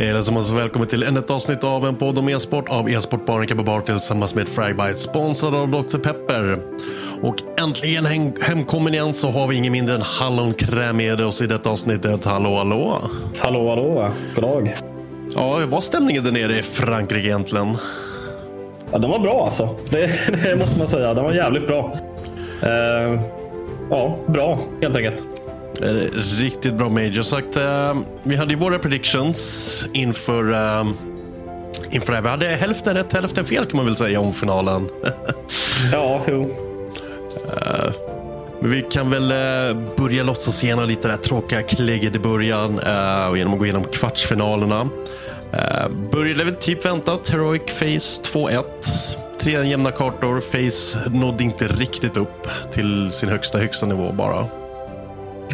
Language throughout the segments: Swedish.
Allesammans välkommen till ännu ett avsnitt av en podd om e-sport av e-sportbaren Kabbe Bar tillsammans med Fragbite, sponsrad av Dr. Pepper. Och äntligen hem hemkommen igen så har vi ingen mindre än hallonkräm med oss i detta avsnittet. Hallå, hallå! Hallå, hallå. God dag. Ja, hur var stämningen där nere i Frankrike egentligen? Ja, den var bra alltså. Det, det måste man säga. Den var jävligt bra. Eh, ja, bra helt enkelt. Eh, Riktigt bra Major. Sagt, eh, vi hade ju våra predictions inför, eh, inför det här. Vi hade hälften rätt, hälften fel kan man väl säga om finalen. Ja, jo. Men vi kan väl börja låtsas igenom lite det här tråkiga klägget i början och genom att gå igenom kvartsfinalerna. Började väl typ väntat. Heroic Face 2-1. Tre jämna kartor. Face nådde inte riktigt upp till sin högsta, högsta nivå bara.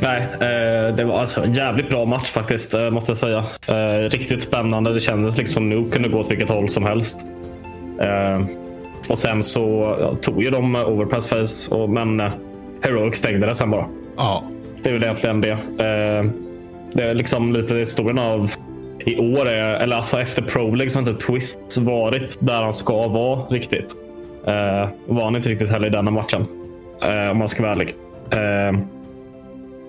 Nej, eh, det var alltså en jävligt bra match faktiskt, eh, måste jag säga. Eh, riktigt spännande. Det kändes liksom nu kunde gå åt vilket håll som helst. Och sen så ja, tog ju de overpass face, och, men Heroic stängde det sen bara. Ja. Det är väl egentligen det. Det är liksom lite historien av i år, är, eller alltså efter Pro League så har inte Twist varit där han ska vara riktigt. Var han inte riktigt heller i denna matchen. Om man ska vara ärlig.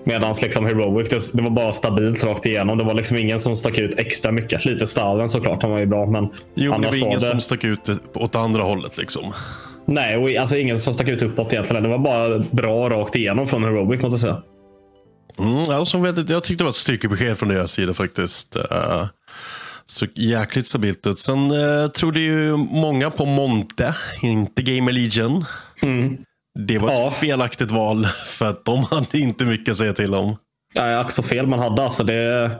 Eh, Medan liksom Heroic, det, det var bara stabilt rakt igenom. Det var liksom ingen som stack ut extra mycket. Lite Stallen såklart, han var ju bra. Men Jo, det annars var ingen det... som stack ut åt andra hållet liksom. Nej, och alltså ingen som stack ut uppåt egentligen. Det var bara bra rakt igenom från Heroic måste jag säga. Mm, alltså, väldigt, jag tyckte det var ett styrkebesked från deras sida faktiskt. Uh, så jäkligt stabilt ut. Sen uh, trodde ju många på Monte, inte Gamer Legion. Det var ett Ja. felaktigt val för att de hade inte mycket att säga till om. Nej, ack så fel man hade. Alltså det...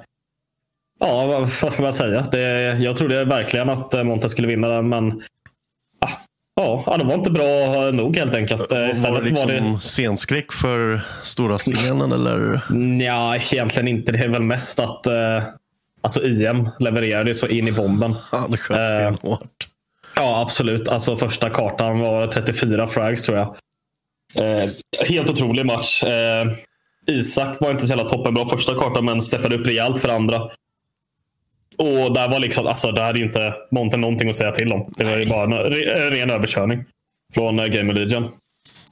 Ja, vad ska man säga? Det... Jag trodde verkligen att eh, Monte skulle vinna den, men ja, ja, de var inte bra nog helt enkelt. Eh, Var det Istället liksom var det... scenskräck för stora scenen eller? Nja, egentligen inte. Det är väl mest att eh, alltså IM levererade så in i bomben. Han sköt Eh, stenhårt. Ja, absolut. Alltså första kartan var 34 frags tror jag. Eh, helt otrolig match. Eh, Isak var inte så jävla toppenbra första kartan men steppade upp rejält för andra. Och där var liksom, alltså där ju inte Monte någonting att säga till om. Det var ju bara en re- en ren överkörning från eh, Gamer Legion.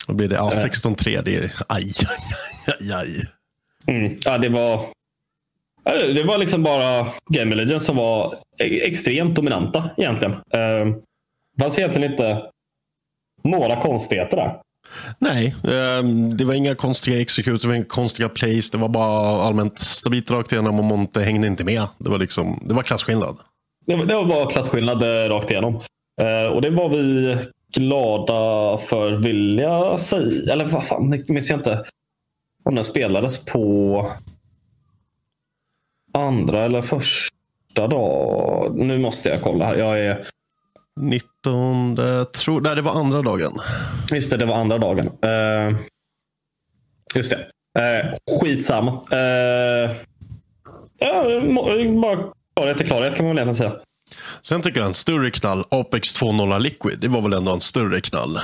Då blir det ja, 16-3. Det är aj, aj, aj, aj. Mm. Ja, det var det- var liksom bara Gamer Legion som var e- extremt dominanta egentligen. Eh, Det fanns egentligen inte några konstigheter där. Nej, ehm, det var inga konstiga executes, det var inga konstiga plays. Det var bara allmänt stabilt rakt igenom och Monte hängde inte med. Det var, liksom, det var klasskillnad. Det var, det var bara klasskillnad eh, rakt igenom. Eh, och det var vi glada för vill jag säga. Eller vad fan, det minns jag inte. Om den spelades på andra eller första dag. Nu måste jag kolla här. Jag är... 19, tror, nej det var andra dagen. Just det, det var andra dagen. Uh, just det. Uh, skitsamma. Uh, ja, bara klarhet är klarhet kan man väl egentligen säga. Sen tycker jag en större knall, Apex 2.0 Liquid, det var väl ändå en större knall?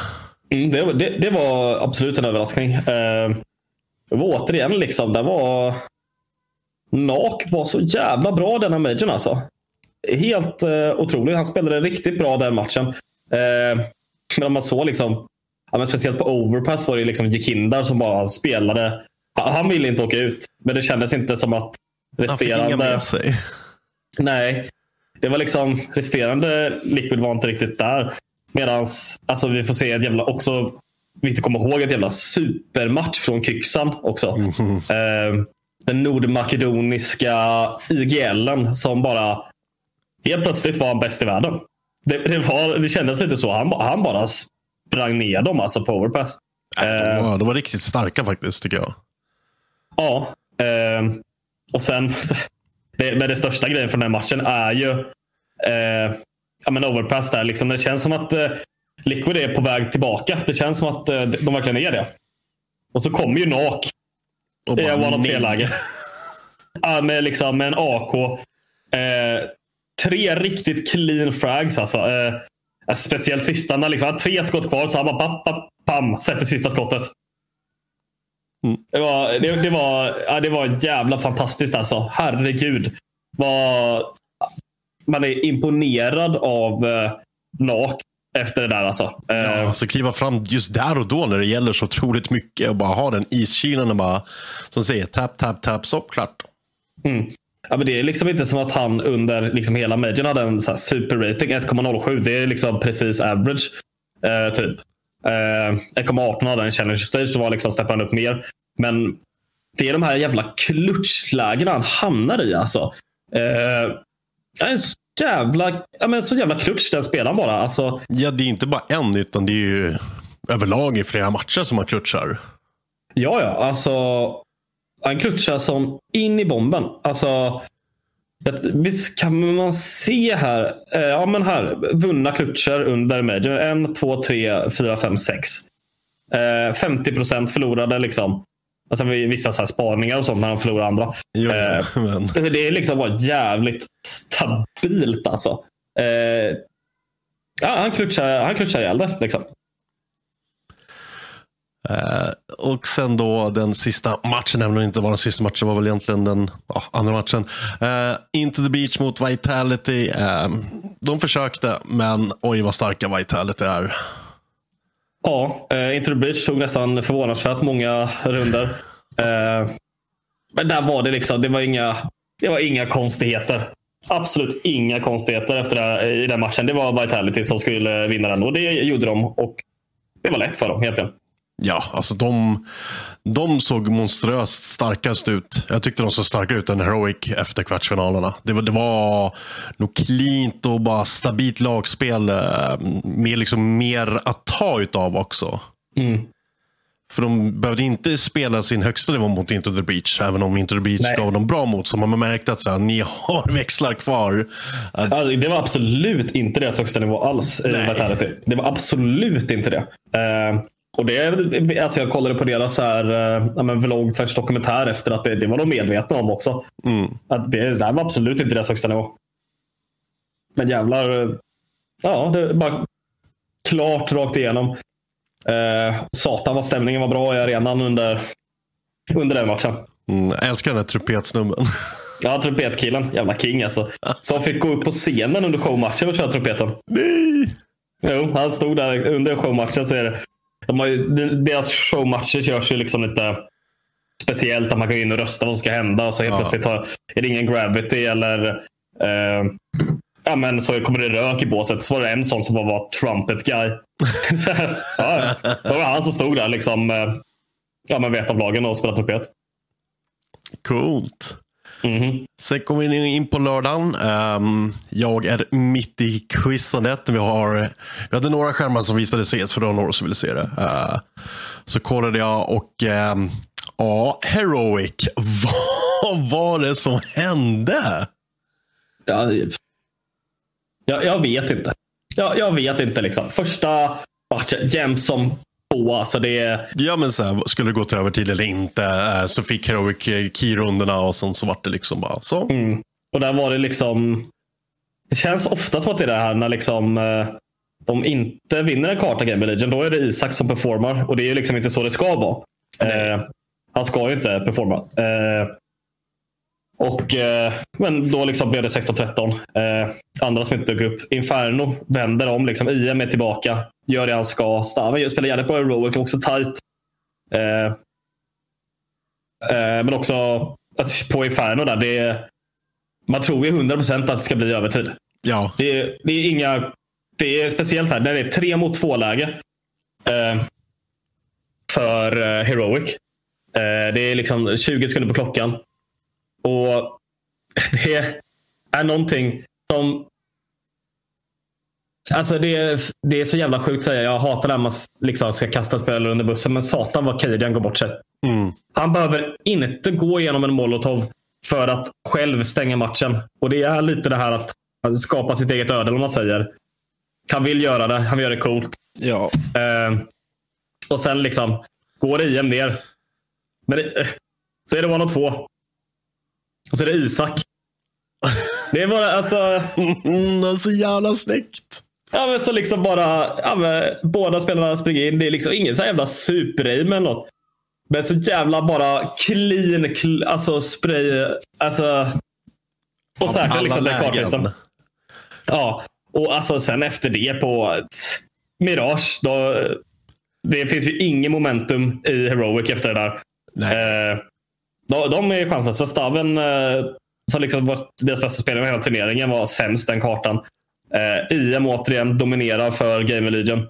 Mm, det, det, det, var absolut en överraskning. Uh, det var återigen liksom, det var... Nak var så jävla bra denna majorn alltså. Helt uh, otrolig. Han spelade riktigt bra den matchen. Uh, men om man såg liksom, ja, men speciellt på overpass var det liksom Jekindar som bara spelade. Han ville inte åka ut, men det kändes inte som att resterande... Han fick inga med sig. Nej, det var liksom resterande Liquid var inte riktigt där. Medan alltså, vi får se ett jävla också viktigt att komma ihåg ett jävla supermatch från Kyxan också. Mm. Eh, den nordmakedoniska IGLen som bara helt plötsligt var bäst i världen. Det, det, var, det kändes lite så. Han, han bara sprang ner dem alltså på overpass. Äh, de, var, de var riktigt starka faktiskt tycker jag. Ja. Eh, och sen det, men det största grejen för den här matchen är ju eh, ja, men overpass. Där, liksom. Det känns som att eh, Liquid är på väg tillbaka. Det känns som att eh, de verkligen är det. Och så kommer ju Nak i one of läge ja, med, liksom, med en AK. Eh, tre riktigt clean frags. Alltså. Eh, alltså, speciellt sista. När liksom, han har tre skott kvar så han bara pam, pam, pam, sätter sista skottet. Mm. Det, var, det, det, var, ja, det var jävla fantastiskt alltså. Herregud. Vad, man är imponerad av eh, NAK efter det där. Alltså. Ja, eh, alltså kliva fram just där och då när det gäller så otroligt mycket och bara ha den iskylan och bara som säger tap, tap, tap, stopp, klart. Mm. Ja, men det är liksom inte som att han under liksom hela majorn hade en superrating 1,07. Det är liksom precis average. Eh, typ. Eh, 1,18 hade en challenge stage. Då var liksom steppar han upp mer. Men det är de här jävla klutchlägena han hamnar i. Alltså. Eh, en så jävla, ja, men så jävla klutch den spelaren bara. Alltså, ja, det är inte bara en, utan det är ju överlag i flera matcher som han klutchar. Ja, ja. Alltså, han klutchar som in i bomben. Alltså, Visst kan man se här. Eh, ja, men här. Vunna klutcher under major. En, två, tre, fyra, fem, sex. Eh, 50 procent förlorade liksom. Alltså vissa så här spaningar och sånt när de förlorar andra. Jo, eh, men... Det är liksom bara jävligt stabilt alltså. Eh, ja, han klutchar, han klutchar ihjäl det. Liksom. Uh, och sen då den sista matchen, även om det inte var den sista matchen, var väl egentligen den uh, andra matchen. Uh, Into the Beach mot Vitality. Eh, de försökte, men oj vad starka Vitality är. Ja, Into the Beach tog nästan förvånansvärt många runder. men där var det liksom, det var inga, det var inga konstigheter. Absolut inga konstigheter efter det, i den matchen. Det var Vitality som skulle vinna den och det gjorde de. Och det var lätt för dem egentligen. Ja, alltså de, de såg monströst starkast ut. Jag tyckte de såg starkare ut än Heroic efter kvartsfinalerna. Det var, det var nog cleant och bara stabilt lagspel. Eh, med liksom mer att ta utav också. Mm. För de behövde inte spela sin högsta nivå mot Into the Beach. Även om Into the Beach Nej. gav dem bra mot. Så man har märkt att så här, ni har växlar kvar. Alltså, det var absolut inte deras högsta nivå alls i Vitality. Det var absolut inte det. Uh, och det, alltså jag kollade på deras här, äh, ja, vlogg slash dokumentär efter att det, det var de medvetna om också. Mm. Att det, det här var absolut inte deras högsta nivå. Men jävlar. Ja, det bara klart rakt igenom. Eh, satan vad stämningen var bra i arenan under, under den matchen. Mm, jag älskar den här trumpetsnubben. Ja, trumpetkillen. Jävla king alltså. Som fick gå upp på scenen under showmatchen och köra trumpeten. Nej! Jo, han stod där under showmatchen. Så är det de har ju, deras showmatcher görs ju liksom lite speciellt. Att man går in och rösta vad som ska hända. Och så helt ja. plötsligt har, är det ingen gravity eller eh, ja, men så kommer det rök i båset. Så var det en sån som var, var trumpet guy. ja, det var han som stod där liksom, eh, ja, men vet av lagen och spelade trumpet. Coolt. Mhm. Sen kommer vi in på lördagen. Ehm, jag är mitt i quizandet. Vi, har, vi hade några skärmar som visade CS för det var några som ville se det. Eh, så kollade jag och ehm, ja, Heroic. Vad var det som hände? Ja, jag, jag vet inte. Jag, jag vet inte. liksom. Första matchen, jämnt som två. Alltså det är... Ja, men så här, skulle det gå till övertid eller inte? Eh, så fick Heroic eh, key-rundorna och sen så vart det liksom bara så. Mm. Och där var det liksom... Det känns ofta som att det är det här när liksom, eh, de inte vinner en karta Game Legion. Då är det Isak som performar. Och det är ju liksom inte så det ska vara. Eh, han ska ju inte performa. Eh, och, eh, men då liksom blev det 16-13. Eh, andra som inte dök upp. Inferno vänder om. Liksom, IM är tillbaka. Gör det han ska. Staven spelar jävligt bra. Heroic också tight. Eh, eh, men också alltså, på Inferno där. Det man tror ju 100% att det ska bli övertid. Ja, Det är, det är inga... Det är speciellt här. Det är tre mot två läge. Eh, för eh, Heroic. Eh, det är liksom 20 sekunder på klockan. Och det är någonting som... Alltså det, är, det är så jävla sjukt att säga. Jag hatar när man liksom ska kasta spelare under bussen. Men satan vad Kadian går bort sig. mm. Han behöver inte gå igenom en molotov för att själv stänga matchen. Och det är lite det här att skapa sitt eget öde, om man säger. Han vill göra det. Han vill göra det coolt. ja. Eh, och sen liksom går IM ner. Men det, så är det one och två. Och så är det Isak. Det är bara alltså. Mm, så jävla snyggt. Ja, men så liksom bara. Ja, men, båda spelarna springer in. Det är liksom ingen så jävla super-aim eller något. Men så jävla bara clean, cl alltså spray. Alltså. Och Av säkert liksom den kartlistan. Ja, och alltså sen efter det på Mirage. Då, det finns ju ingen momentum i Heroic efter det där. Nej. Eh, de, de är chanslösa. Staven, eh, som liksom var deras bästa spelare i hela turneringen, var sämst den kartan. Eh, IM återigen dominerar för Game Legion.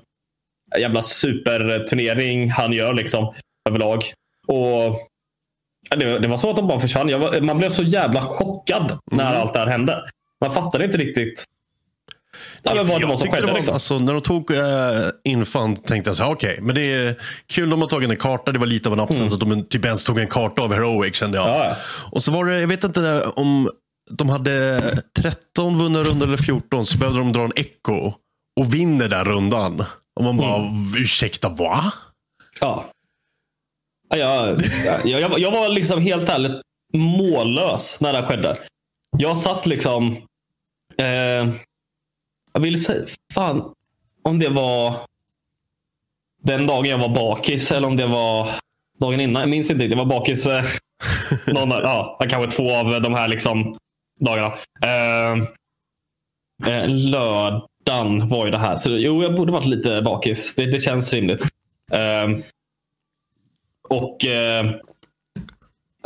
Jävla superturnering han gör liksom överlag. Och det, det var som att de bara försvann. Var, man blev så jävla chockad när Mm. allt det här hände. Man fattade inte riktigt ja, men vad det var som skedde. det var, liksom. alltså, när de tog uh, Infant tänkte jag så här, okej, men det är kul de har tagit en karta. Det var lite av en upset att de typ ens tog en karta av Heroic kände jag. Mm. Ja, ja. Och så var det, jag vet inte om de hade 13 vunna rundor eller 14 så behövde de dra en echo och vinner den rundan. Och man bara, Mm. ursäkta va? Ja. Ja, Jag, jag, jag, var- jag var liksom helt ärligt mållös när det skedde. Jag satt liksom... Eh, jag vill säga... Fan. Om det var den dagen jag var bakis eller om det var dagen innan. Jag minns inte. Jag var bakis eh, någon, ja, kanske två av de här liksom dagarna. Eh, eh, lördagen var ju det här. Så jo, jag borde varit lite bakis. Det, det känns rimligt. Eh, och eh,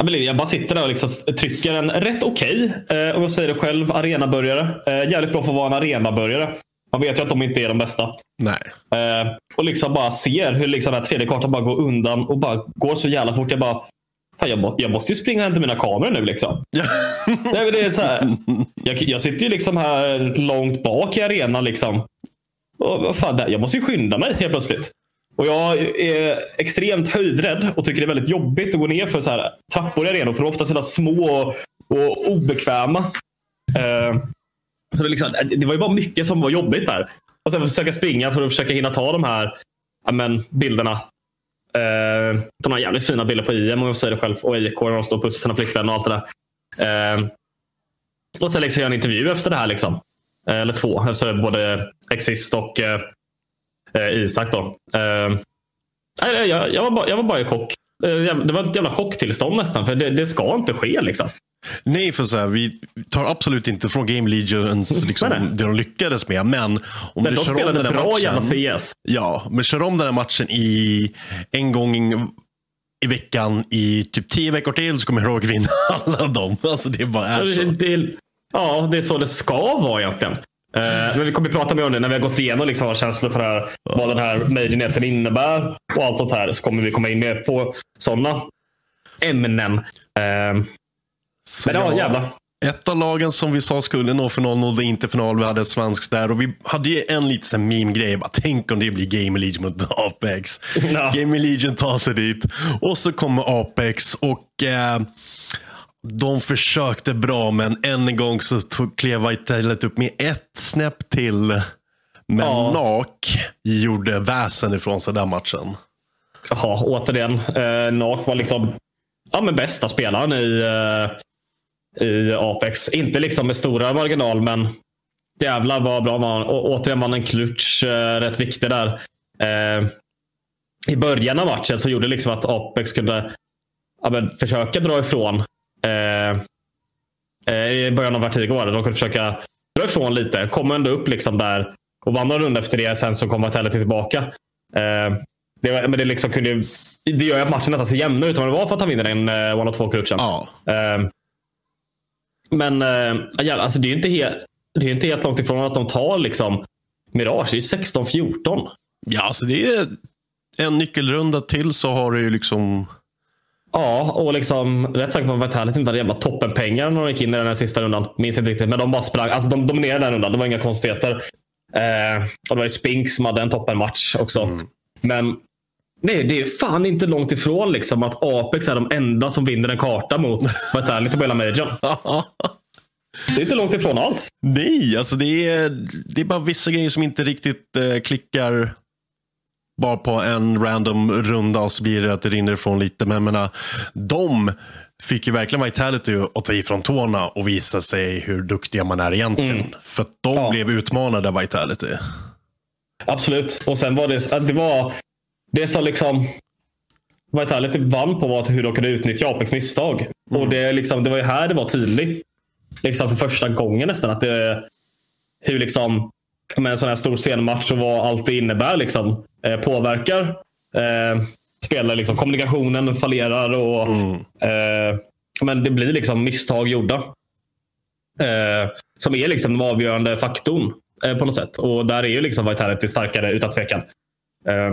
jag, bara sitter där och liksom trycker en rätt okej, eh, om jag säger det själv, arenabörjare. Eh, jävligt bra för att vara en arenabörjare. Man vet ju att de inte är de bästa. Nej. Eh, och liksom bara ser hur liksom den här tredje kartan bara går undan och bara går så jävla fort. Jag bara, fan, jag, må, jag måste ju springa och hämta mina kameror nu. Liksom. Nej, det är så här, jag, jag sitter ju liksom här långt bak i arenan. Liksom. Och, fan, jag måste ju skynda mig helt plötsligt. Och jag är extremt höjdrädd och tycker det är väldigt jobbigt att gå ner för så här trappor i arenor. För de är ofta så små och, och obekväma. Eh, så det, liksom, det var ju bara mycket som var jobbigt där. Och sen försöka springa för att försöka hinna ta de här men, bilderna. Eh, de har jävligt fina bilder på IM om jag säger det själv. Och IK när de står och pussar sina flickvänner och allt det där. Eh, och sen liksom göra en intervju efter det här. Liksom. Eh, eller två. Alltså både Exist och eh, eh Isak. Då. Eh, jag, jag, var bara, jag var bara i chock. Eh, det var ett jävla chocktillstånd nästan. För det, det ska inte ske. Liksom. Nej, för så här, vi tar absolut inte från Game Legions liksom, Nej, nej. det de lyckades med. Men om Men du de kör om den här bra matchen. CS. Ja, men kör om den här matchen i en gång i veckan i typ tio veckor till så kommer Heroic vinna alla dem. Alltså det bara är så. Det, ja, det är så det ska vara egentligen. Eh, men vi kommer att prata mer om det när vi har gått igenom liksom, känslor för här, vad den här majorneten innebär och allt sånt här. Så kommer vi komma in mer på sådana ämnen. Eh, Så Men ja, jävlar. Ett av lagen som vi sa skulle nå final nådde inte final. Vi hade ett svenskt där och vi hade ju en liten meme-grej. Bara, Tänk om det blir Game Legion mot Apex. Ja. Game Legion tar sig dit och så kommer Apex och eh, de försökte bra men än en gång så tog, klev Vitalet upp med ett snäpp till. Men Ja. NAK gjorde väsen ifrån sig den matchen. Ja, återigen. Eh, Nak var liksom ja, men bästa spelaren i, eh, i Apex. Inte liksom med stora marginal, men jävlar vad bra man Och återigen var han en klutch eh, rätt viktig där. Eh, I början av matchen så gjorde liksom att Apex kunde ja, men, försöka dra ifrån. Eh, I början av Vertigo var det. De kunde försöka dra ifrån lite. Kom ändå upp liksom där och vann någon runda efter det. Sen så kom Vitality tillbaka. Det, men det, liksom kunde, det gör ju att matchen nästan ser jämnare ut än vad det var för att han vinner en eh, one of två klutchen. Ja. Eh, men ja, alltså det är ju inte, helt, det är inte helt långt ifrån att de tar liksom Mirage. Det är ju 16-14. ja, alltså det är en nyckelrunda till så har du ju liksom Ja, och liksom rätt sagt var Vitality inte hade jävla toppenpengar när de gick in i den här sista rundan. Minns inte riktigt, men de bara sprang. Alltså de dominerade den rundan. Det var inga konstigheter. Eh, och det var ju Spink som hade en toppenmatch också. Men nej, det är fan inte långt ifrån liksom att Apex är de enda som vinner en karta mot Vitality på hela majorn. Det är inte långt ifrån alls. Nej, alltså det är, det är bara vissa grejer som inte riktigt eh, klickar bara på en random runda och så blir det att det rinner ifrån lite. Men jag menar, de fick ju verkligen Vitality att ta ifrån tårna och visa sig hur duktiga man är egentligen. För att de Ja. blev utmanade av Vitality. Absolut. Och sen var det, det var det som liksom Vitality vann på var hur de kunde utnyttja Apex misstag. Och det, liksom, det var ju här det var tydligt. Liksom för första gången nästan. Att det, hur liksom med en sån här stor scenmatch och vad allt det innebär liksom, eh, påverkar eh, spelare. Liksom, kommunikationen fallerar och eh, men det blir liksom misstag gjorda. Eh, som är liksom den avgörande faktorn eh, på något sätt. Och där är ju liksom Vitality starkare utan tvekan. Eh,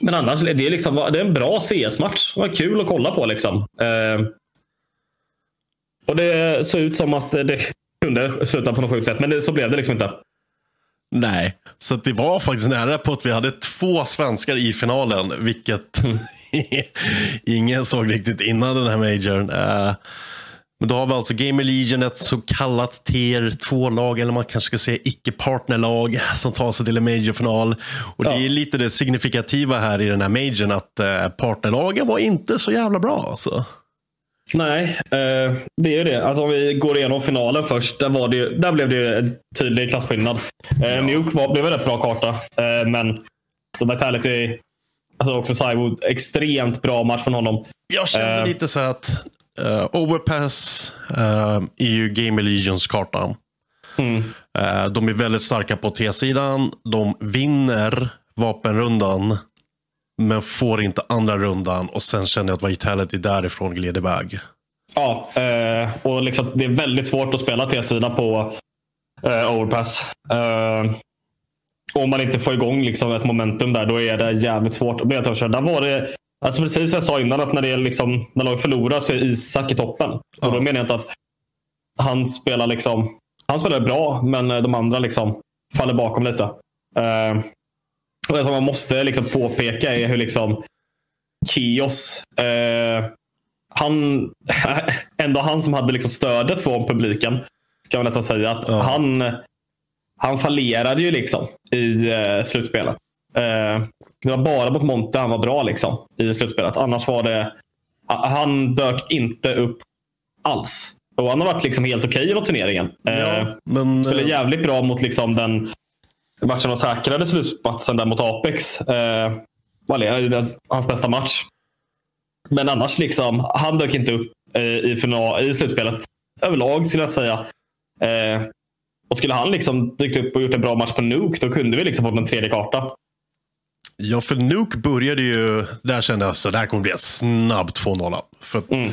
men annars är det, liksom, det är en bra CS-match. Det var kul att kolla på. Liksom. Eh, och Det såg ut som att det kunde sluta på något sjukt sätt, men det, så blev det liksom inte. Nej, så att det var faktiskt nära på att vi hade två svenskar i finalen, vilket ingen såg riktigt innan den här majorn. Eh, men då har vi alltså Gamer Legion, ett så kallat tier 2-lag, eller man kanske ska säga icke-partnerlag, som tar sig till en majorfinal. Och det Ja. är lite det signifikativa här i den här majorn, att eh, partnerlagen var inte så jävla bra. Alltså. Nej, eh, det är ju det. Alltså, om vi går igenom finalen först. Där, var det, där blev det ju en tydlig klasskillnad. Eh, Nuke var, blev en rätt bra karta, eh, men så Vitality, alltså också Cybo, extremt bra match från honom. Jag kände Eh. lite så att eh, Overpass eh, är ju Gamer Legions karta. Mm. Eh, de är väldigt starka på T-sidan. De vinner vapenrundan. Men får inte andra rundan. Och sen känner jag att Vitality därifrån gled iväg. Ja, och liksom, det är väldigt svårt att spela T-sida på overpass. Om man inte får igång liksom, ett momentum där, då är det jävligt svårt att bli överkörd. Där var det, alltså precis som jag sa innan, att när, det är liksom, när lag förlorar så är Isak i toppen. Och då Ja. menar jag inte att han spelar liksom, han spelar bra, men eh, de andra liksom faller bakom lite. Eh, och det som man måste liksom påpeka är hur liksom Kios eh, han, ändå han som hade liksom stödet från publiken. Kan man nästan säga. att Ja. han, han fallerade ju liksom i eh, slutspelet. Eh, det var bara mot Monte han var bra liksom, i slutspelet. Annars var det... ha- Han dök inte upp alls. Och han har varit liksom helt okej i den turneringen. Eh, men, Spelade eh, jävligt bra mot liksom den matchen de säkrade slutspatsen där mot Apex. Eh, var hans bästa match. Men annars, liksom, han dök inte upp eh, i, final, i slutspelet överlag skulle jag säga. Eh, och skulle han liksom dykt upp och gjort en bra match på Nuke, då kunde vi liksom fått en tredje karta. Ja, för Nuke började ju, där kände jag så där kommer bli en snabb 2-0. För att Mm.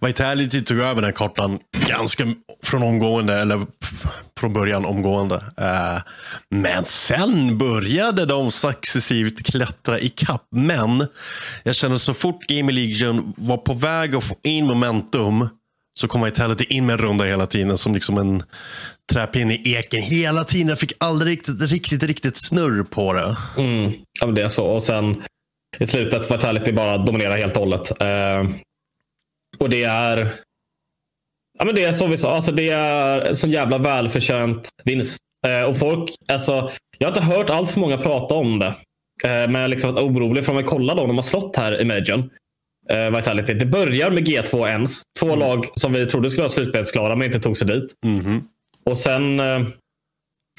Vitality tog över den kartan ganska från omgående, eller från början omgående. Eh, men sen började de successivt klättra i kapp. Men jag kände så fort Game Legion var på väg att få in momentum så kom Vitality in med en runda hela tiden som liksom en träpinne i eken hela tiden. Jag fick aldrig riktigt, riktigt, riktigt snurr på det. Mm. Ja, men det är så. Och sen i slutet Vitality bara dominerar helt och hållet. Eh, och det är Ja, men det är som vi sa. Alltså, det är en så jävla välförtjänt vinst. Eh, och folk, alltså, jag har inte hört allt för många prata om det. Eh, men jag har liksom varit orolig. För om man kollar då, de har slått här i Majorn. Eh, Vitality. Det börjar med G2 ens. Två Mm. lag som vi trodde skulle vara slutspelsklara men inte tog sig dit. Mhm. Och sen eh,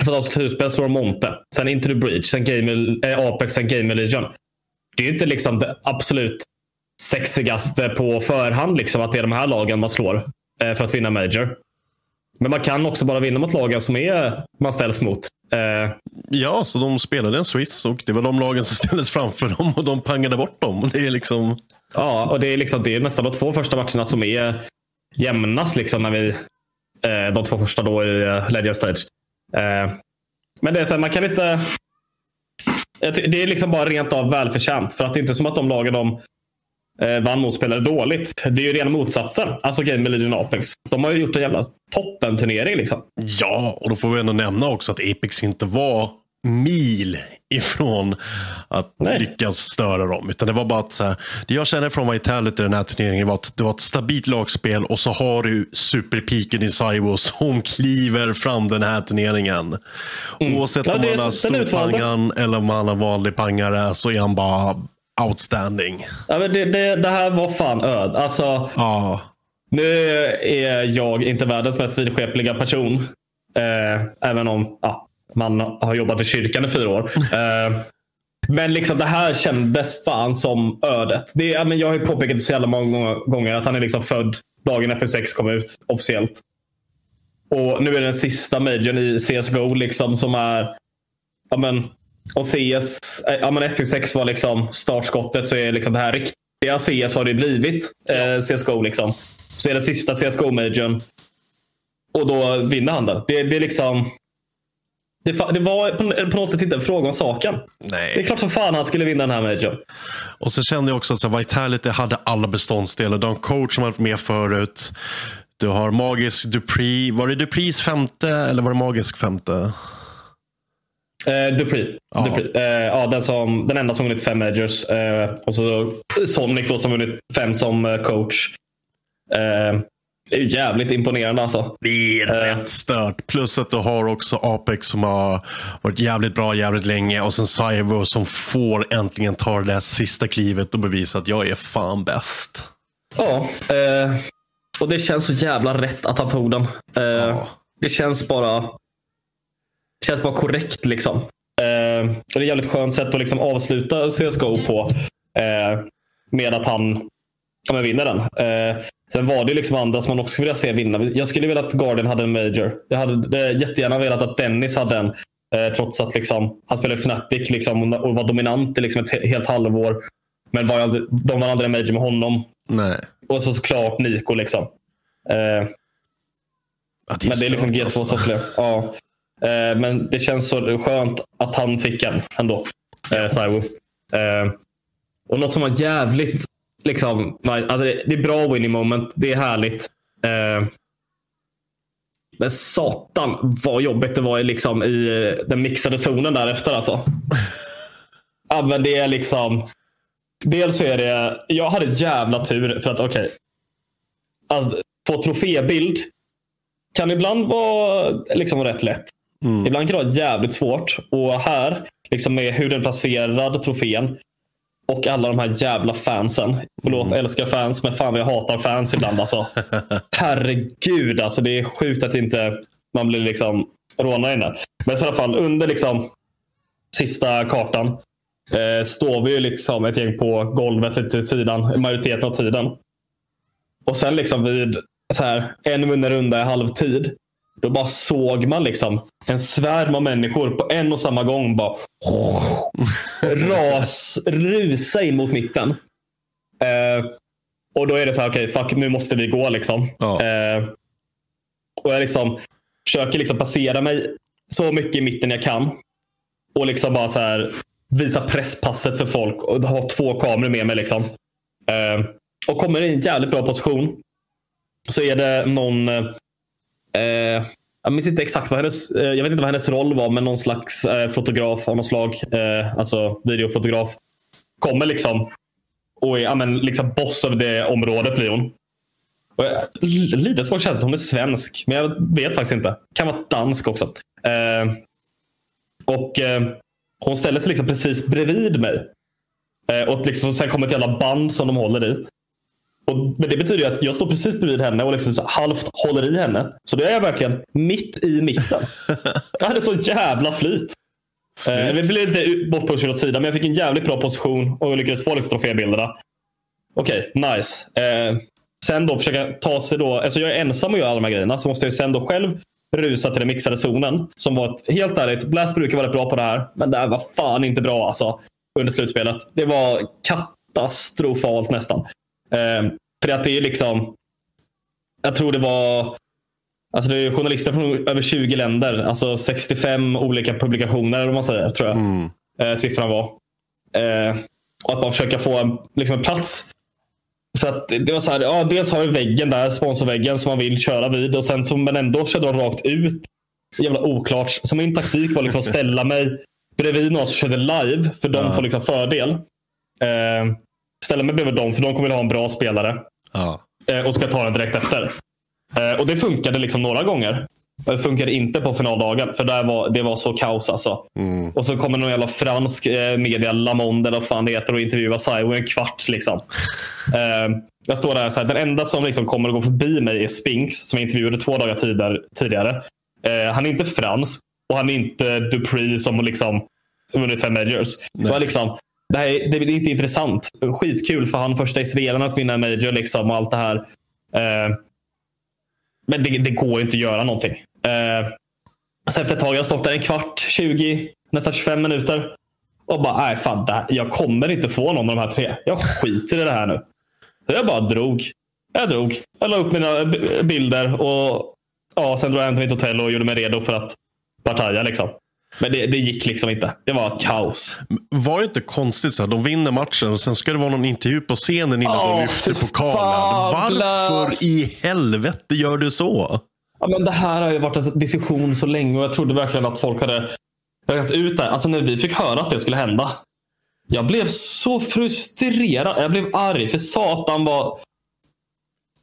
för att ha slutspel så var Monte. Sen Into the Breach. Sen Game, eh, Apex. Sen Game Legion. Det är inte liksom det absolut sexigaste på förhand. Liksom, att det är de här lagen man slår eh, för att vinna Major. Men man kan också bara vinna mot lagen som är, man ställs mot. Eh, Ja, så de spelade en Swiss och det var de lagen som ställdes framför dem och de pangade bort dem. Det är liksom... ja, och det är, liksom, det är nästan de två första matcherna som är jämnast liksom, när vi, Eh, de två första då i eh, Legend Stage. Eh, men det är så här, man kan inte... Det är liksom bara rent av välförtjänt. För att det är inte som att de lagen de vann mot spelade dåligt. Det är ju rena motsatsen. Alltså Game Legion Apex. De har ju gjort en jävla toppen-turnering. Liksom. Ja, och då får vi ändå nämna också att Apex inte var mil ifrån att Nej. lyckas störa dem. Utan det var bara att så här, det jag känner från Vitality i den här turneringen var att det var ett stabilt lagspel och så har du superpiken i Saivo som kliver fram den här turneringen. Oavsett Mm. Ja, om man har storpangan eller om man har vanlig pangare så är han bara outstanding. Ja, men det, det, det här var fan öd. Alltså, Ja, Nu är jag inte världens mest vidskepliga person. Eh, även om ja, man har jobbat i kyrkan i fyra år. Eh, men liksom det här kändes fan som ödet. Det, men jag har ju påpekat det så jävla många gånger att han är liksom född dagen efter 6 kom ut officiellt. Och nu är det den sista majorn i CSGO liksom som är ja, men, och CS, eh, ja, men FP6 var liksom startskottet så är liksom det här riktiga CS har det blivit. Eh, CSGO liksom. Så är det sista CSGO-majorn. Och då vinner han den. Det, det är liksom... Det, det var på, på något sätt inte en fråga om saken. Det är nej. klart som fan han skulle vinna den här majorn. Och så kände jag också att så här, Vitality hade alla beståndsdelar. En coach som varit med förut. Du har Magisk Dupree. Var det Duprees femte eller var det Magisk femte? Eh, Dupree. Ja. Dupree. Eh, ja, den, som, den enda som vunnit fem majors. Eh, och så Sonic då som vunnit fem som eh, coach. Eh, det är ju jävligt imponerande alltså. Det är Eh. rätt stört. Plus att du har också Apex som har varit jävligt bra jävligt länge. Och sen Cyber som får äntligen ta det där sista klivet och bevisa att jag är fan bäst. Ja. Eh, och det känns så jävla rätt att han tog den. Eh, Ja. Det känns bara det känns bara korrekt. liksom. Eh, och det är ett jävligt skönt sätt att liksom avsluta CSGO på. Eh, med att han ja, vinner den. Sen var det ju liksom andra som man också ville se vinna. Jag skulle vilja att Guardian hade en major. Jag hade eh, jättegärna velat att Dennis hade en. Eh, trots att liksom, han spelade Fnatic liksom, och var dominant i liksom ett he- helt halvår. Men var aldrig, de var aldrig en major med honom. Nej. Och så såklart Nico. Liksom. Eh, Ja, men det är liksom stört, G2 alltså. sofflor. Ja. Eh, men det känns så skönt att han fick en ändå. Eh, Saiwo. Eh, och något som var jävligt liksom, alltså det, det är bra winning moment. Det är härligt. Eh, men satan vad jobbigt det var liksom, i eh, den mixade zonen därefter. Alltså. ja, men det är liksom. Dels så är det. Jag hade jävla tur för att okej. att få trofébild kan ibland vara liksom rätt lätt. Mm. Ibland kan det vara jävligt svårt. Och här, liksom med hur den är placerad, trofén. Och alla de här jävla fansen. Förlåt, Mm. älskar fans, men fan vad jag hatar fans ibland. Alltså. Herregud, alltså, det är sjukt att inte man blir liksom rånad inne. Men i alla fall under liksom sista kartan eh, står vi ju liksom ett gäng på golvet lite till sidan majoriteten av tiden. Och sen liksom vid så här, en vunnen runda i halvtid. Då bara såg man liksom en svärm av människor på en och samma gång bara ras, rusa in mot mitten. Eh, och då är det så här, okej, fuck, nu måste vi gå liksom. Ja. Eh, och jag liksom försöker liksom passera mig så mycket i mitten jag kan. Och liksom bara så här visa presspasset för folk och ha två kameror med mig. liksom. Eh, och kommer i en jävligt bra position. så är det någon eh, jag minns inte exakt vad hennes, eh, jag vet inte vad hennes roll var, men någon slags eh, fotograf av något slag. Eh, alltså videofotograf. Kommer liksom och är amen, liksom boss över det området blir hon. Och jag, lite svårt känsla att hon är svensk, men jag vet faktiskt inte. Kan vara dansk också. Eh, och eh, Hon ställer sig liksom precis bredvid mig. Eh, och liksom, sen kommer ett jävla band som de håller i. Och, men det betyder att jag står precis bredvid henne och liksom halvt håller i henne. Så då är jag verkligen mitt i mitten. jag hade så jävla flyt. Eh, vi blev lite bortpushad åt sidan, men jag fick en jävligt bra position och lyckades få liksom trofébilderna. Okej, okay, nice. Eh, sen då försöka ta sig då, alltså jag är ensam och gör alla de här grejerna, så måste jag sen då själv rusa till den mixade zonen. Som var ett, helt ärligt, Blast brukar vara bra på det här, men det här var fan inte bra alltså. Under slutspelet. Det var katastrofalt nästan. Eh, för att det är liksom, jag tror det var Alltså det är journalister från över 20 länder. Alltså 65 olika publikationer om man säger, tror jag mm. eh, siffran var. Eh, och att man försöker få en, liksom en plats. Så att det var så här, ja, dels har vi väggen där, sponsorväggen som man vill köra vid. Och sen så, men ändå körde de rakt ut. Jävla oklart. Så min taktik var liksom att ställa mig bredvid någon som körde live. För de ja. får liksom fördel. Eh, ställa mig bredvid dem för de kommer att ha en bra spelare. Ja. Eh, och ska ta den direkt efter. Eh, och det funkade liksom några gånger. Det funkade inte på finaldagen för där var, det var så kaos alltså. Mm. Och så kommer någon jävla fransk eh, media, La Monde eller vad fan det heter och intervjuar Saigo i en kvart. Liksom. eh, jag står där så här, den enda som liksom kommer att gå förbi mig är Spinks som jag intervjuade två dagar tidigare. tidigare. Eh, han är inte fransk och han är inte Dupree som liksom vunnit fem majors. Det, var liksom, det, här är, det är inte intressant. Skitkul för han första israelen att vinna en major liksom, och allt det här. Eh, men det, det går inte att göra någonting. Eh, så efter ett tag, jag stått där en kvart, 20, nästan 25 minuter. Och bara, nej fan, här, jag kommer inte få någon av de här tre. Jag skiter i det här nu. Så jag bara drog. Jag drog. Jag la upp mina bilder och ja, sen drog jag hem till mitt hotell och gjorde mig redo för att partaja. Liksom. Men det, det, gick liksom inte. Det var kaos. Var det inte konstigt så här, de vinner matchen och sen ska det vara någon intervju på scenen innan oh, de lyfter pokalen. Varför i helvete gör du så? Ja, men det här har ju varit en diskussion så länge och jag trodde verkligen att folk hade räknat ut det. Alltså när vi fick höra att det skulle hända. Jag blev så frustrerad. Jag blev arg för satan var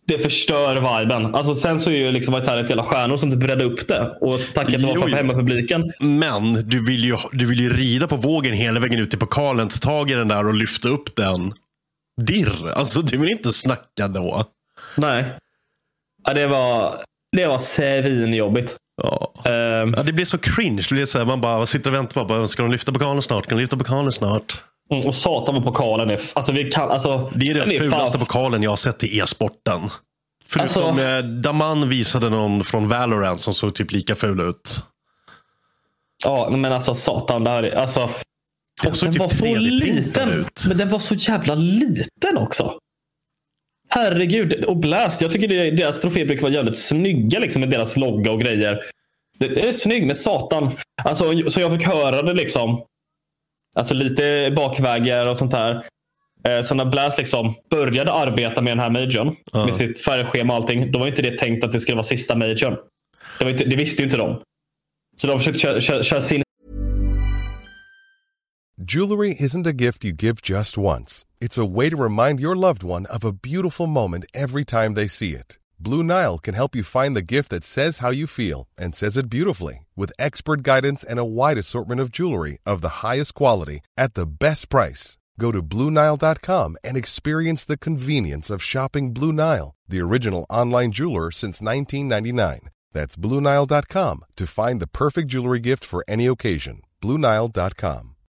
det förstör viben. Alltså, sen så är ju liksom Italia hela stjärnor som typ upp det. Och tack att det var för hemmapubliken. Men du vill, ju, du vill ju rida på vågen hela vägen ut till pokalen. Ta tag i den där och lyfta upp den. Dirr. Alltså du vill inte snacka då. Nej. Ja, det var, det var svinjobbigt. Ja. Um, ja, det blir så cringe. Det blir så här, man bara sitter och väntar på ska de lyfta pokalen snart? Ska de lyfta pokalen snart? Mm, och satan vad pokalen är. Alltså, vi kan, alltså, det är den, den fulaste pokalen jag har sett i e-sporten. Förutom alltså, eh, Daman visade någon från Valorant som såg typ lika ful ut. Ja, men alltså satan. Där, alltså, den, den typ var så liten. Ut. Men den var så jävla liten också. Herregud. Och Blast, jag tycker deras troféer brukar vara jävligt snygga liksom, med deras logga och grejer. Det, det är snyggt med satan. Alltså, så jag fick höra det liksom Alltså lite bakvägar och sånt där. Eh, så när Blast liksom började arbeta med den här majorn, uh. med sitt färgschema och allting, då var inte det tänkt att det skulle vara sista majorn. Det, inte, det visste ju inte de. Så de försökte köra, köra, köra sin... Jewelry isn't a gift you give just once. It's a way to remind your loved one of a beautiful moment every time they see it. Blue Nile can help you find the gift that says how you feel and says it beautifully with expert guidance and a wide assortment of jewelry of the highest quality at the best price. Go to BlueNile.com and experience the convenience of shopping Blue Nile, the original online jeweler since 1999. That's BlueNile.com to find the perfect jewelry gift for any occasion. BlueNile.com.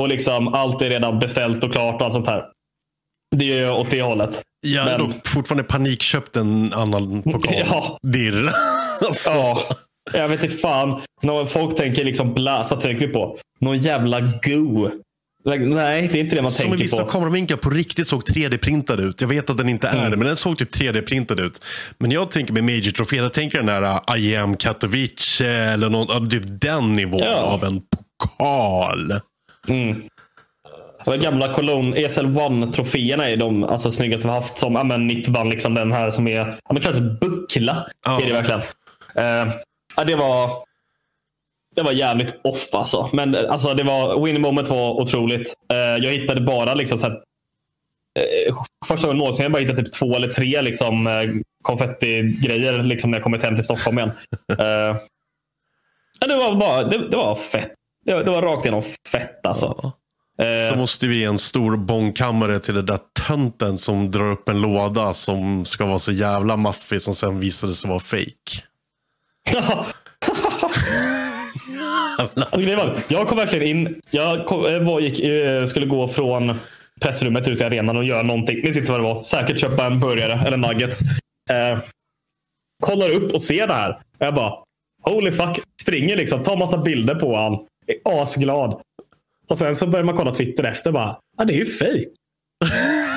Och liksom allt är redan beställt och klart och allt sånt här. Det är åt det hållet. Jag har Men- dock fortfarande panikköpt en annan pokal. Ja. Dirr. Alltså. Ja, jag vet inte fan. Nå- Folk tänker liksom bläsa tänker vi på. Någon jävla goo. Like, nej, det är inte det man Som i tänker vissa på. kameravinklar på riktigt såg 3D-printad ut. Jag vet att den inte är det, men den såg typ 3D-printad ut. Men jag tänker med Major Trofé, jag tänker den där uh, I am Katowice eller någon, typ den nivån Ja. av en pokal. De gamla Cologne ESL1-troféerna är de alltså, snyggaste vi haft. Som ja, men Nipp vann liksom den här som är ja, men kallas buckla. Ja. Är det verkligen. Eh, ja, det var det var jävligt off alltså. Men alltså, det var, winning moment var otroligt. Eh, jag hittade bara liksom så här, eh, första gången någonsin jag bara hittade typ två eller tre liksom, eh, konfetti-grejer liksom, när jag kommit hem till Stockholm igen. Det var bara det, det var fett. Det, var- det var rakt igenom fett alltså. Eh, Så måste vi ge en stor bångkammare till den där tönten som drar upp en låda som ska vara så jävla maffig som sen visade sig vara fake. Alltså, jag kom verkligen in. Jag kom, var, gick, eh, skulle gå från pressrummet ut i arenan och göra någonting. Minns inte vad det var. Säkert köpa en burgare eller nuggets. Eh, kollar upp och ser det här. Och jag bara holy fuck. Springer liksom. Tar massa bilder på han. Är asglad. Och sen så börjar man kolla Twitter efter. Bara, ah, det är ju fake.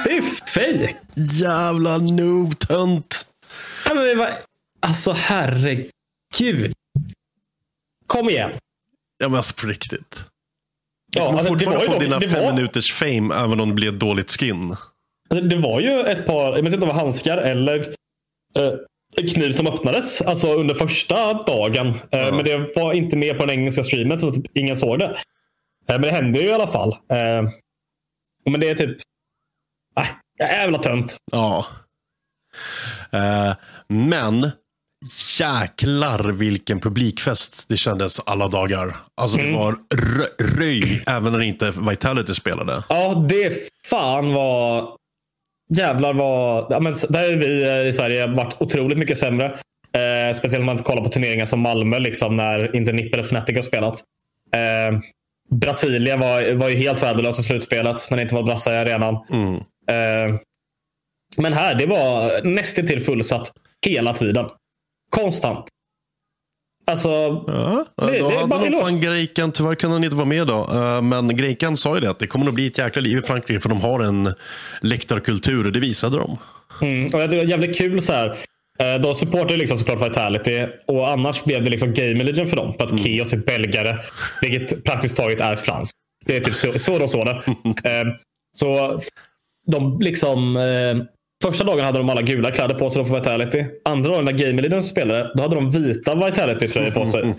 Det är ju fake. Jävla noob-tönt. Ja, men det var, alltså herregud. Kom igen. Ja men alltså på riktigt. Ja, Du kommer alltså, fortfarande få dina det fem var- minuters fame även om det blir ett dåligt skin. Alltså, Det var ju ett par, jag vet inte om det var handskar eller eh, kniv som öppnades alltså under första dagen. Eh, Men det var inte med på den engelska streamen så typ ingen såg det. Eh, men det hände ju i alla fall. Eh, men det är typ... Äh, jävla tönt. Ja. Men jäklar vilken publikfest det kändes alla dagar. Alltså Mm. det var rö- röj även när inte Vitality spelade. Ja, det fan var... Jävlar vad... Ja, men där är vi eh, i Sverige varit otroligt mycket sämre. Eh, speciellt om man kollar på turneringar som Malmö liksom, när inte Nipp eller Fnatic har spelat. Eh, Brasilien var, var ju helt värdelösa i slutspelet när det inte var brassar i arenan. Mm. Eh, men här, det var nästan till fullsatt hela tiden. Konstant. Alltså, Ja, Det- då det hade bara nog fan Grejkan, tyvärr kunde han inte vara med då. Eh, Men Grejkan sa ju det att det kommer att bli ett jäkla liv i Frankrike för de har en läktarkultur och det visade de. Mm, och det var jävligt kul så här. Eh, De supportar ju liksom såklart Vitality och annars blev det liksom game religion för dem. För att Keos är belgare, vilket praktiskt taget är franskt. Det är typ så, så de såg det. Eh, Så de liksom... Första dagen hade de alla gula kläder på sig för Vitality. Andra dagen när Game Religion spelade, då hade de vita Vitality-tröjor på sig.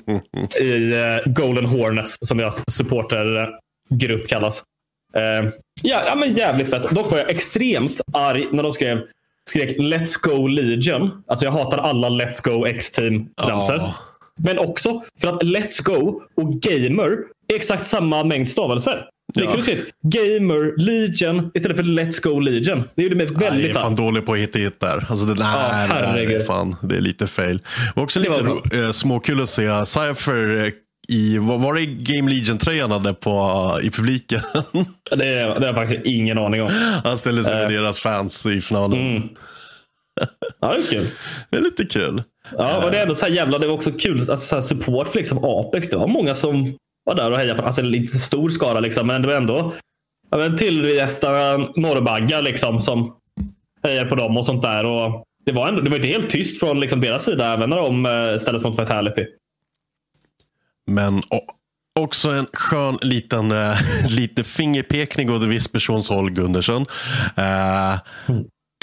I eh, Golden Hornets, som deras supportergrupp kallas. Eh, ja, ja, men jävligt fett. Dock var jag extremt arg när de skrev skrek Let's Go Legion. Alltså jag hatar alla Let's Go X-Team ramsor. Ja. Men också för att Let's Go och Gamer är exakt samma mängd stavelser. Det kunde skrivit Gamer Legion istället för Let's Go Legion. Det gjorde mig väldigt jag är fan arg. dålig på att hitta hit där. Alltså, det, nej, nej, herregud. fan, det är lite fail. Det var också Det var lite ro- eh, småkul att se Cypher eh, i, var det Game Legion-tröjan hade på, i publiken? Det, det har jag faktiskt ingen aning om. Han ställde sig med Eh. deras fans i finalen. Mm. Ja, det är kul. Det är lite kul. Ja, och det är ändå så här jävla, det var också kul. Alltså, så support för liksom Apex. Det var många som var där och hejade på Alltså en lite stor skara liksom. Men det var ändå ja, men tillresta norrbaggar liksom som hejade på dem och sånt där. Och det var, ändå, det var inte helt tyst från liksom deras sida även när de eh, ställdes mot Vitality. Men o- också en skön liten äh, lite fingerpekning åt en viss persons håll, Gundersen. Eh,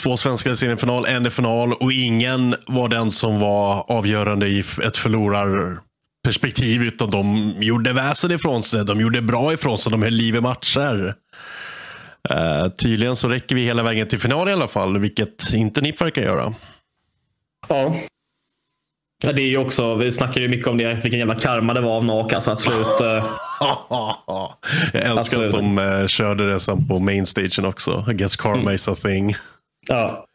Två svenskar i semifinal, en i final och ingen var den som var avgörande i ett förlorar förlorarperspektiv. Utan de gjorde väsen ifrån sig. De gjorde bra ifrån sig. De höll liv i matcher. Eh, tydligen så räcker vi hela vägen till final i alla fall, vilket inte NIP verkar göra. Ja. Ja, det är ju också, vi snackar ju mycket om det, vilken jävla karma det var av NAK. Alltså att slå ut... eh, Jag älskar Absolut. att de eh, körde det sen på mainstagen också. I guess karma is a thing. Ja.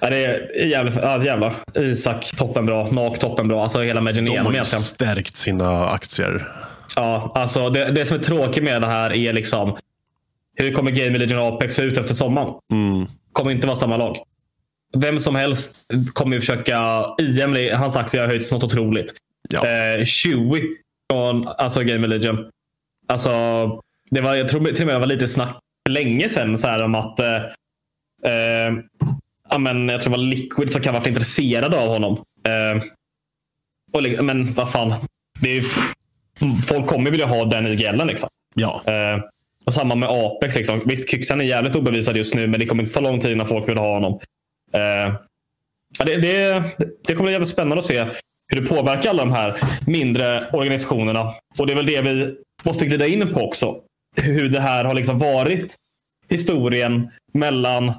Ja, det är jävligt, ja, jävlar. Isak toppenbra, NAK toppenbra. Alltså hela Magic De har ju egentligen. stärkt sina aktier. Ja, alltså det, det som är tråkigt med det här är liksom hur kommer Game Legion och Apex se ut efter sommaren? Mm. Kommer inte vara samma lag. Vem som helst kommer ju försöka. IM, hans aktie har höjts något otroligt. Ja. Eh, Chewie från alltså Game Legion. Alltså, det var, jag tror till och med det var lite snack för länge sedan så här, om att eh, eh, men, jag tror det var Liquid som kan ha varit intresserade av honom. Eh, och, men vad fan. Det är, folk kommer vilja ha den i GLen. Liksom. Ja. Eh, och samma med Apex. Liksom. Visst, Kyxan är jävligt obevisad just nu, men det kommer inte ta lång tid innan folk vill ha honom. Eh, det, det, det kommer bli jävligt spännande att se hur det påverkar alla de här mindre organisationerna. Och det är väl det vi måste glida in på också. Hur det här har liksom varit historien mellan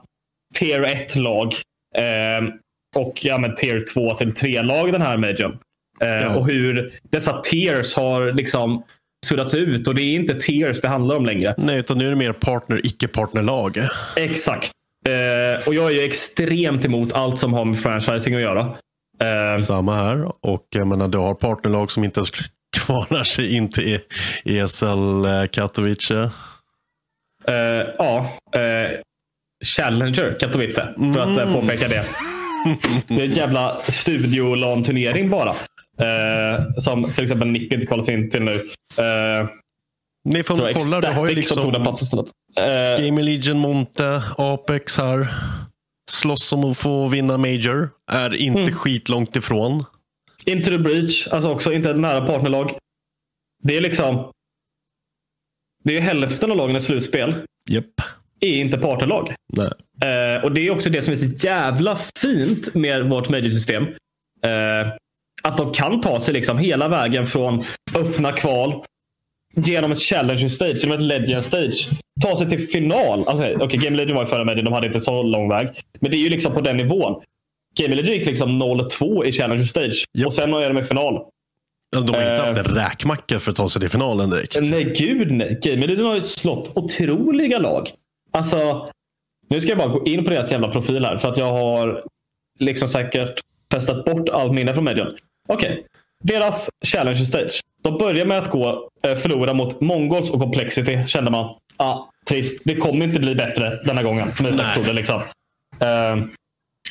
tier 1-lag eh, och ja, men tier 2 till 3-lag den här majorn. Eh, Ja. Och hur dessa tiers har liksom suddats ut. Och det är inte tiers det handlar om längre. Nej, utan nu är det mer partner, icke-partnerlag. Exakt. Eh, och jag är ju extremt emot allt som har med franchising att göra. Eh, Samma här. Och jag menar, du har partnerlag som inte ens kvalar sig in till E- ESL eh, Katowice. eh, ja, eh, Challenger Katowice. För att eh, påpeka det. Det är en jävla studiolån-turnering bara. Eh, som till exempel Nick inte kvalar sig in till nu. Eh, Nej, för om tror du kollar, har ju liksom. Eh, Game Legion, Monte, Apex här. Slåss om att få vinna Major. Är inte Mm. skitlångt ifrån. Into the Breach, alltså också inte ett nära partnerlag. Det är liksom... Det är hälften av lagen i slutspel. Japp. Är inte partnerlag. Eh, och Det är också det som är så jävla fint med vårt Major-system. Eh, att de kan ta sig liksom hela vägen från öppna kval genom ett Challenger stage, genom ett Legend stage. Ta sig till final. Alltså, okay, Game Legend var i förra Major, de hade inte så lång väg. Men det är ju liksom på den nivån. Game Legend gick liksom 0-2 i Challenger stage. Och sen är de i final. Alltså, de har inte Eh. haft en räkmacka för att ta sig till finalen direkt. Nej, gud nej. Game Legend har ju slått otroliga lag. Alltså, nu ska jag bara gå in på deras jävla profil här. För att jag har liksom säkert testat bort allt minne från Medion. Okej. Deras Challenger Stage. De börjar med att gå eh, förlora mot Mongols och Complexity. Kände man. Ah, trist. Det kommer inte bli bättre denna gången. Som Isak trodde. Liksom. Uh,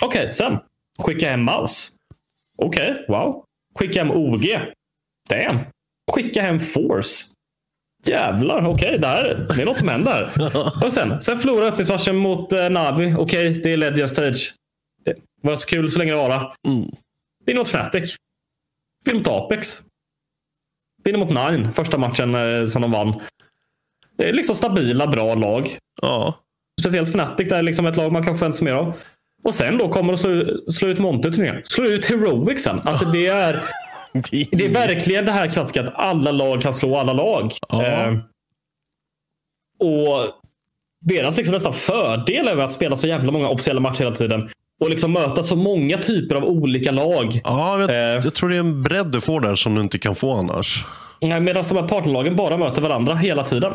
Okej, sen. Skicka hem Mouse. Okej, wow. Skicka hem OG. Damn. Skicka hem Force. Jävlar, okej. det, här- det är något som händer. Och sen, sen förlora öppningsmatchen mot eh, Navi. Okej, det är Legend Stage. Det var så kul så länge det var. Mm. Vinner mot Fnatic. Vinner mot Apex. Vinner mot Nine. Första matchen eh, som de vann. Det är liksom stabila, bra lag. Ja. Speciellt Fnatic, där är liksom ett lag man kan förvänta sig mer av. Och sen då kommer de slå, slå ut Monte i turneringen. Slå ut Heroic sen. Alltså det är, det är verkligen det här klassiska att alla lag kan slå alla lag. Ja. Eh, och deras liksom nästan fördel väl att spela så jävla många officiella matcher hela tiden. Och liksom möta så många typer av olika lag. Ja, jag, Eh. jag tror det är en bredd du får där som du inte kan få annars. Medan de här partnerlagen bara möter varandra hela tiden.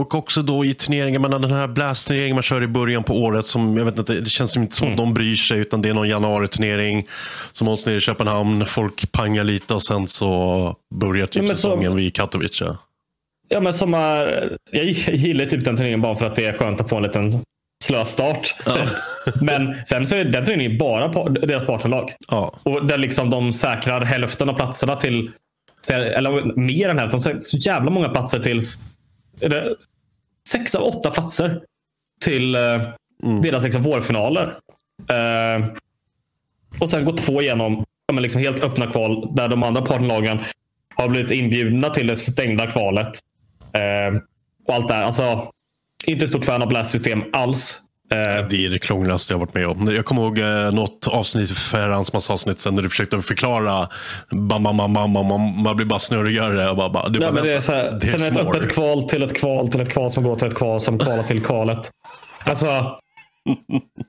Och också då i turneringen, men den här blast-turneringen man kör i början på året. Som, jag vet inte, det känns inte som att de bryr sig, utan det är någon januari-turnering som hålls nere i Köpenhamn. Folk pangar lite och sen så börjar typ Ja, säsongen vid Katowice. Ja, men som är, jag gillar typ den turneringen bara för att det är skönt att få en liten slöstart. men sen så är den turneringen bara på deras partnerlag. Ja. Och där liksom de säkrar hälften av platserna till, eller mer än hälften, så jävla många platser till, är det sex av åtta platser till eh, deras liksom vårfinaler. Eh, och sen går två igenom ja, men liksom helt öppna kval där de andra partnerlagen har blivit inbjudna till det stängda kvalet. Eh, och allt det här. Alltså, inte stort fan av Blast-system alls. Eh, Det är det krångligaste jag varit med om. Jag kommer ihåg eh, något avsnitt för herrans massa avsnitt sen när du försökte förklara. Bam, bam, bam, bam, bam. Man blir bara snurrigare. Och bara, bara, du bara, men det är så här, there's sen ett öppet kval till ett kval till ett kval som går till ett kval som kvalar till kvalet. Alltså,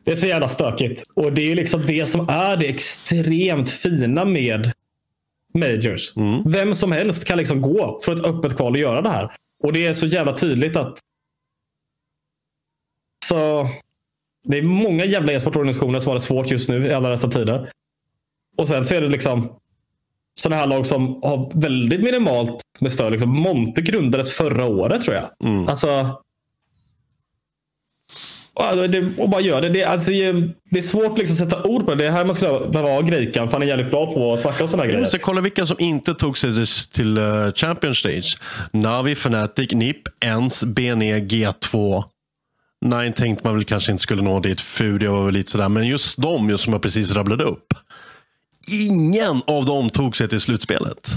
det är så jävla stökigt. Och det är liksom det som är det extremt fina med Majors. Vem som helst kan liksom gå för ett öppet kval och göra det här. Och det är så jävla tydligt att så det är många jävla e-sportorganisationer som har det svårt just nu i alla dessa tider. Och sen så är det liksom sådana här lag som har väldigt minimalt med stöd. Liksom Monte grundades förra året tror jag. Alltså. Och det- Och bara gör det. Det, är- alltså, det är svårt liksom att sätta ord på det. Det är här man skulle behöva ha Grikan. För han är jävligt bra på att snacka om sådana grejer. måste kolla vilka som inte tog sig till- uh, Champion Stage. Navi, Fnatic, NIP, ENS, BNE, G2. Nine tänkte man väl kanske inte skulle nå dit. Furia var väl lite sådär. Men just de just som jag precis rabblade upp. Ingen av dem tog sig till slutspelet.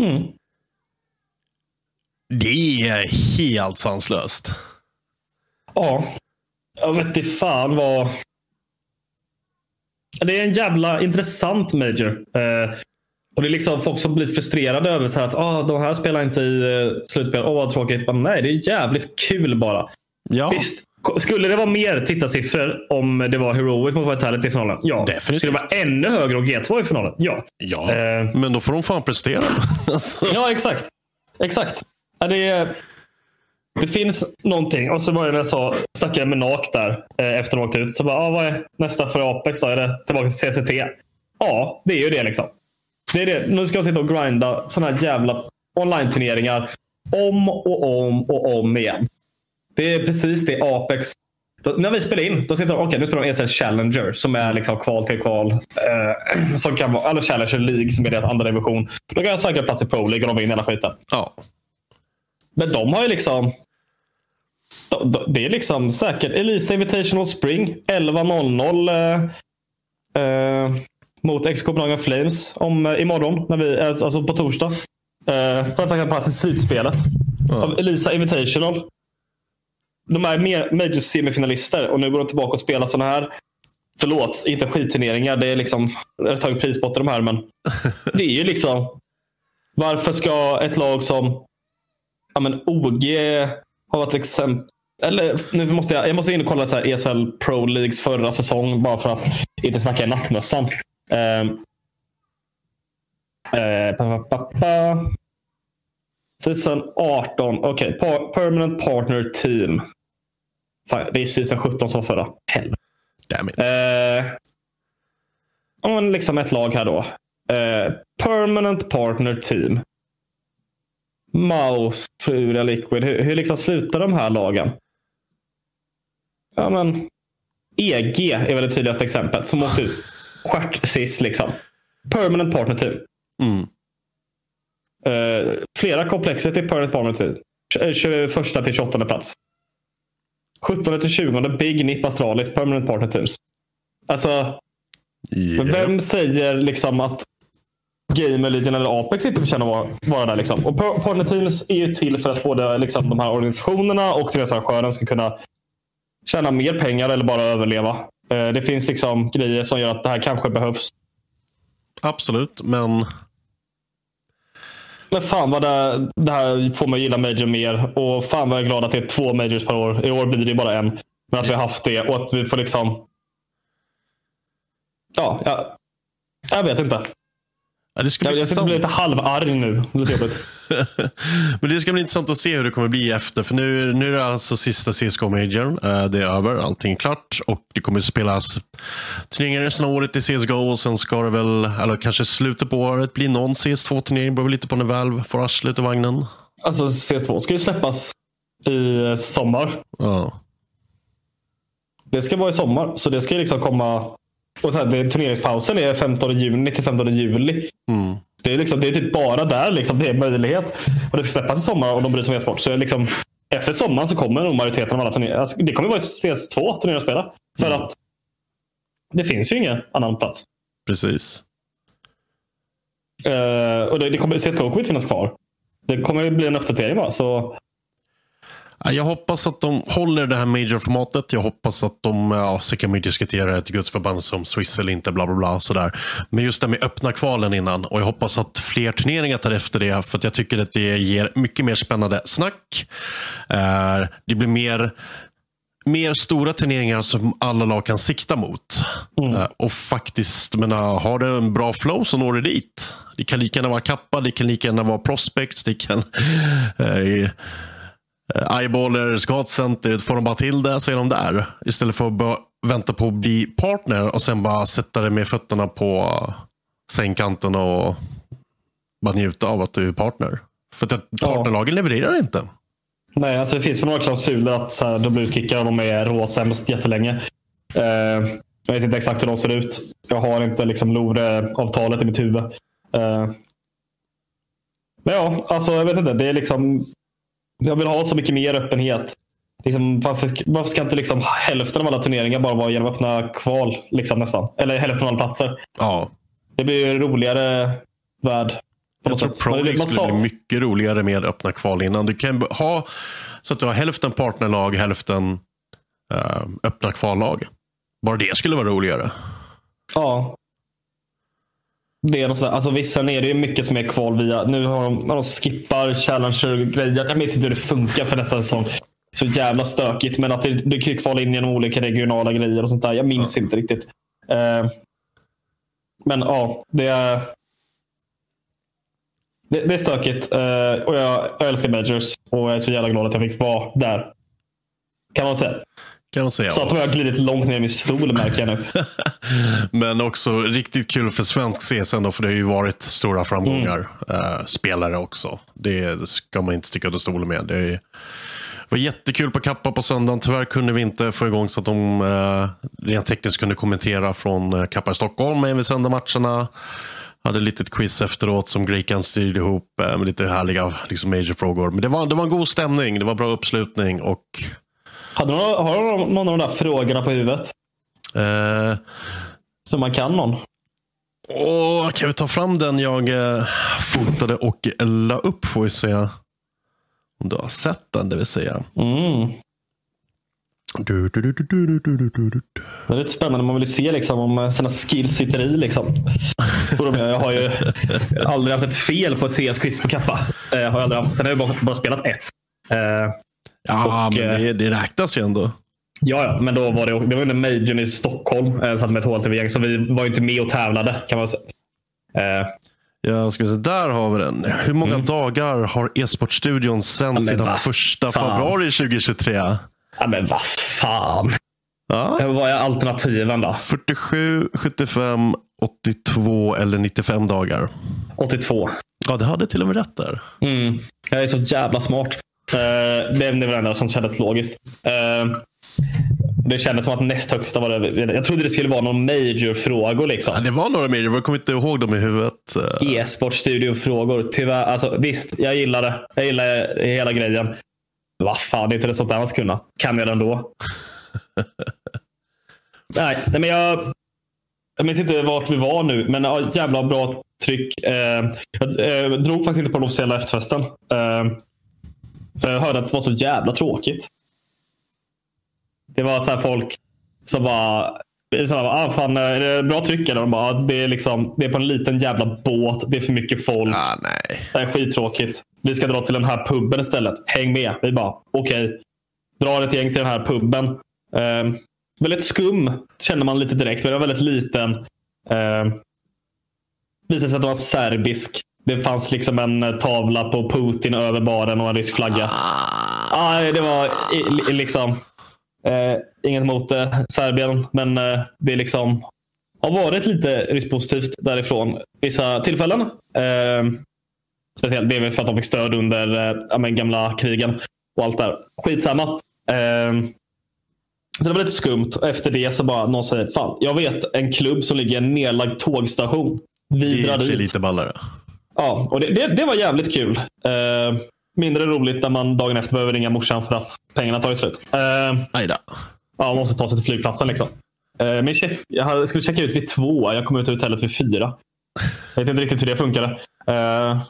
Mm. Det är helt sanslöst. Ja. Jag vet inte fan vad... Det är en jävla intressant major. Eh, och det är liksom folk som blir frustrerade över så här att ah, de här spelar inte i uh, slutspel. Åh vad tråkigt. Men nej, det är jävligt kul bara. Ja. Visst, skulle det vara mer tittarsiffror om det var Heroic mot Vitality i finalen? Ja. Definitivt. Skulle det vara ännu högre om G2 i finalen? Ja. Ja, Eh. men då får de fan prestera. alltså. Ja, exakt. Exakt. Ja, det, är, det finns någonting. Och så var det när jag sa, snackade jag med Nak där eh, efter de åkte ut. Så bara, ah, vad är nästa för Apex då? Är det tillbaka till CCT? Ja, det är ju det liksom. Det är det. Nu ska jag sitta och grinda sådana här jävla online-turneringar om och om och om igen. Det är precis det Apex då, när vi spelar in, då sitter de, okej nu spelar de ESL Challenger som är liksom kval till kval. Eh, som kan vara, eller Challenger League som är deras andra division. Då kan jag söka plats i Pro League och de vinner hela skiten. Ja. Men de har ju liksom... de- de- Det är liksom säkert. Elisa Invitational Spring 11.00 eh, eh, mot ex Copenhagen Flames om, eh, imorgon. När vi, eh, alltså på torsdag. Eh, för att söka plats i slutspelet. Av Elisa Invitational. De är major semifinalister och nu går de tillbaka och spelar sådana här Förlåt, inte skitturneringar. Det är liksom, jag har tagit prispott i de här, men det är ju liksom. Varför ska ett lag som ja, men OG har varit exempel. Eller nu måste jag, jag måste in och kolla så här ESL Pro Leagues förra säsong bara för att inte snacka i nattmössan. Ehm. Eh, pa, pa, pa, pa. Season 18. Okej, pa- Permanent Partner Team. Fan, det är season 17 som förra. Helvete. Damn it. Eh, liksom ett lag här då. Eh, permanent Partner Team. Mouse, Furia, Liquid. Hur, hur liksom slutar de här lagen? Ja, men EG är väl det tydligaste exemplet som åkte ut stjärt sist. Liksom. Permanent Partner Team. Mm. Eh, flera komplexet i Permanent Partner Team. 21 till 28 plats. 17 till 20 Big Nip Astralis Permanent Partner Teams. Alltså, men vem säger liksom att Gamer Legion eller Apex inte förtjänar att vara, där? Liksom? Och par- Partner Teams är ju till för att både liksom, de här organisationerna och turneringsarrangören ska kunna tjäna mer pengar eller bara överleva. Eh, Det finns liksom grejer som gör att det här kanske behövs. Absolut, men men fan vad det, det här får mig gilla Major mer. Och fan vad jag är glad att det är två Majors per år. I år blir det bara en. Men att vi har haft det och att vi får liksom... Ja, jag, jag vet inte. Ja, det ska bli Jag, sitter bli lite halvarg nu. Men det ska bli intressant att se hur det kommer bli efter. För nu, nu är det alltså sista CSGO Major. Eh, Det är över, allting är klart. Och det kommer spelas turneringar resten av året i CSGO. Och sen ska det väl, eller kanske slutet på året, bli någon CS2-turnering. Beror lite på när Valve får arslet ur vagnen. Alltså CS2 ska ju släppas i eh, sommar. Ja. Det ska vara i sommar. Så det ska liksom komma. Och så här, det, turneringspausen är 15 juni till 15 juli. Mm. Det är, liksom, det är typ bara där liksom, det är möjlighet. Och det ska släppas i sommar och de bryr sig om e-sport. Så liksom, efter sommaren så kommer nog majoriteten av alla turneringar. Alltså, det kommer vara CS2 turneringar att spela. För Mm. att det finns ju ingen annan plats. Precis. Eh, och det, det kommer, CSGO kommer inte finnas kvar. Det kommer ju bli en uppdatering bara. Så Jag hoppas att de håller det här major-formatet. Jag hoppas att de, ja, så kan man ju diskutera ett gudsförbannelse om Swiss eller inte, bla bla bla. Sådär. Men just det med öppna kvalen innan. Och jag hoppas att fler turneringar tar efter det. För att jag tycker att det ger mycket mer spännande snack. Eh, det blir mer, mer stora turneringar som alla lag kan sikta mot. Eh, och faktiskt, menar, har du en bra flow så når du dit. Det kan lika gärna vara kappa, det kan lika gärna vara prospects, det kan eh, Eh, Eyeballers, Godcenter, får de bara till det så är de där. Istället för att vänta på att bli partner och sen bara sätta det med fötterna på sängkanten och bara njuta av att du är partner. För att partnerlagen levererar inte. Nej, alltså det finns väl några klausuler att så här, de blir utkickade och de är råsämst jättelänge. Eh, jag vet inte exakt hur de ser ut. Jag har inte liksom LOVRE-avtalet i mitt huvud. Eh, men ja, alltså jag vet inte. Det är liksom... Jag vill ha så mycket mer öppenhet. Liksom, varför, varför ska inte liksom hälften av alla turneringar bara vara genom öppna kval? Liksom, nästan. Eller hälften av alla platser. Ja. Det blir en roligare värld. Jag tror. Pro League skulle sa- bli mycket roligare med öppna kval innan. Du kan ha så att du har hälften partnerlag, hälften eh, öppna kvallag. Bara det skulle vara roligare. Ja. Det är något sådär. Alltså, vissa är det ju mycket som är kval via. Nu har de, de skippar challenger-grejer. Jag minns inte hur det funkar för nästa säsong. Så jävla stökigt. Men att det, du kan ju kvala in genom olika regionala grejer och sånt där. Jag minns inte riktigt. Eh, men ja, det är... Det, det är stökigt. Eh, och jag, jag älskar Majors. Och jag är så jävla glad att jag fick vara där. Kan man säga. Kan man säga. Snart har jag glidit långt ner i min stol märker jag nu. Men också riktigt kul för svensk CS ändå, för det har ju varit stora framgångar. eh, spelare också. Det ska man inte sticka under stolen med. Det är- var jättekul på Kappa på söndagen. Tyvärr kunde vi inte få igång så att de eh, rent tekniskt kunde kommentera från eh, Kappa i Stockholm. Men vi sände matcherna. Hade ett litet quiz efteråt som Greykan styrde ihop eh, med lite härliga liksom, major-frågor. Men det var, det var en god stämning. Det var bra uppslutning och hade någon, har du någon av de där frågorna på huvudet? Eh. Uh, Som man kan någon? Åh, kan vi ta fram den jag eh, fotade och la upp får vi se. Om du har sett den, det vill säga. Mm. Du, du, du, det är lite spännande. Man vill ju se liksom, om eh, sina skills sitter i. Liksom. Jag har ju aldrig haft ett fel på ett CS-quiz på kappa. Eh, har aldrig haft. Sen har jag bara, bara spelat ett. Ja, Och, men eh, det, det räknas ju ändå. ja, ja, men då var det, det var under Majorn i Stockholm. Eh, satt med ett HLTV-gäng, så vi var inte med och tävlade kan man säga. Eh, Ja, ska vi se, där har vi den. Hur många dagar har e-sportstudion sänt Mm. men sedan vad första fan. februari 2023? ja, men vad fan. Ja. Eh, Vad är alternativen då? 47, 75, 82 eller 95 dagar. 82. Ja, det hade till och med rätt där. Mm. Jag är så jävla smart. Eh, det är det enda som kändes logiskt. Eh, det kändes som att näst högsta var det. Jag trodde det skulle vara någon major-frågor. Liksom. Ja, det var några mer, jag kommer inte ihåg dem i huvudet. Eh, E-sportstudio-frågor. Tyvärr. Alltså, visst, jag gillar det. Jag gillar hela grejen. Vad fan, det är inte det sånt där man ska kunna. Kan jag det ändå? nej, nej, men jag... Jag minns inte vart vi var nu, men ja, jävla bra tryck. Eh, jag eh, drog faktiskt inte på den officiella efterfesten. Eh, för jag hörde att det var så jävla tråkigt. Det var så här folk som bara... Så här, ah, fan, är det bra tryck? Eller? De bara, ah, det, är liksom, det är på en liten jävla båt. Det är för mycket folk. ah, nej. Det är skittråkigt. Vi ska dra till den här puben istället. Häng med. Vi bara, okej. Drar ett gäng till den här puben. Eh, väldigt skum känner man lite direkt. Den var väldigt liten. Eh, visade sig att det var serbisk. Det fanns liksom en eh, tavla på Putin över baren och en rysk flagga. Ah. det var i- i- liksom eh, inget emot eh, Serbien, men eh, det liksom har varit lite riskpositivt därifrån vissa tillfällen. Eh, speciellt det är väl för att de fick stöd under eh, gamla krigen och allt där. Skitsamma. Eh, så det var lite skumt. Efter det så bara någon säger, fan, jag vet en klubb som ligger i en nedlagd tågstation. Vi Det drar är sig dit. lite ballare. Ja, och det, det, det var jävligt kul. Eh, mindre roligt när man dagen efter behöver ringa morsan för att pengarna tagit slut. Eh, ja, man måste ta sig till flygplatsen. Liksom. Eh, men jag skulle checka ut vid två. Jag kom ut ur hotellet vid fyra. Jag vet inte riktigt hur det funkade. Eh,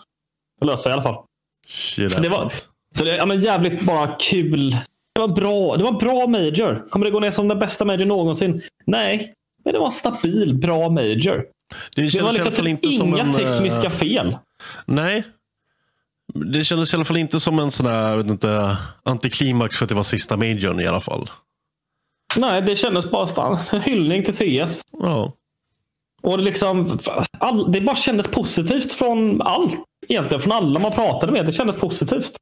det löste jag i alla fall. Shit Så det var happens. så det, ja, men jävligt bara kul. Det var bra. Det var bra major. Kommer det gå ner som den bästa major någonsin? Nej, men det var en stabil, bra major. Det Det var liksom inte inga som en... eh, tekniska fel. Nej. Det kändes i alla fall inte som en sån här, jag vet inte, antiklimax för att det var sista majorn i alla fall. Nej, det kändes bara fan, en hyllning till CS. Ja. Och det, liksom, all, det bara kändes positivt från allt. Egentligen från alla man pratade med. Det kändes positivt.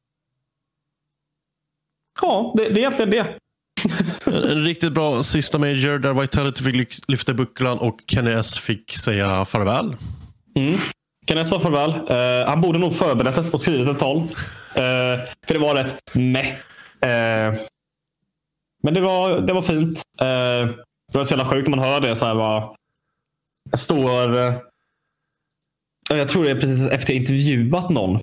Ja, det, det är egentligen det. En, riktigt bra sista major där Vitality fick lyfta bucklan och Kenny S fick säga farväl. Mm. Kenny S sa farväl? Uh, han borde nog förberett och skrivit ett tal. Uh, för det var rätt meh. Uh, men det var, det var fint. Det var så jävla sjukt när man hör det. Så här, bara, jag står... Jag tror det är precis efter jag intervjuat någon.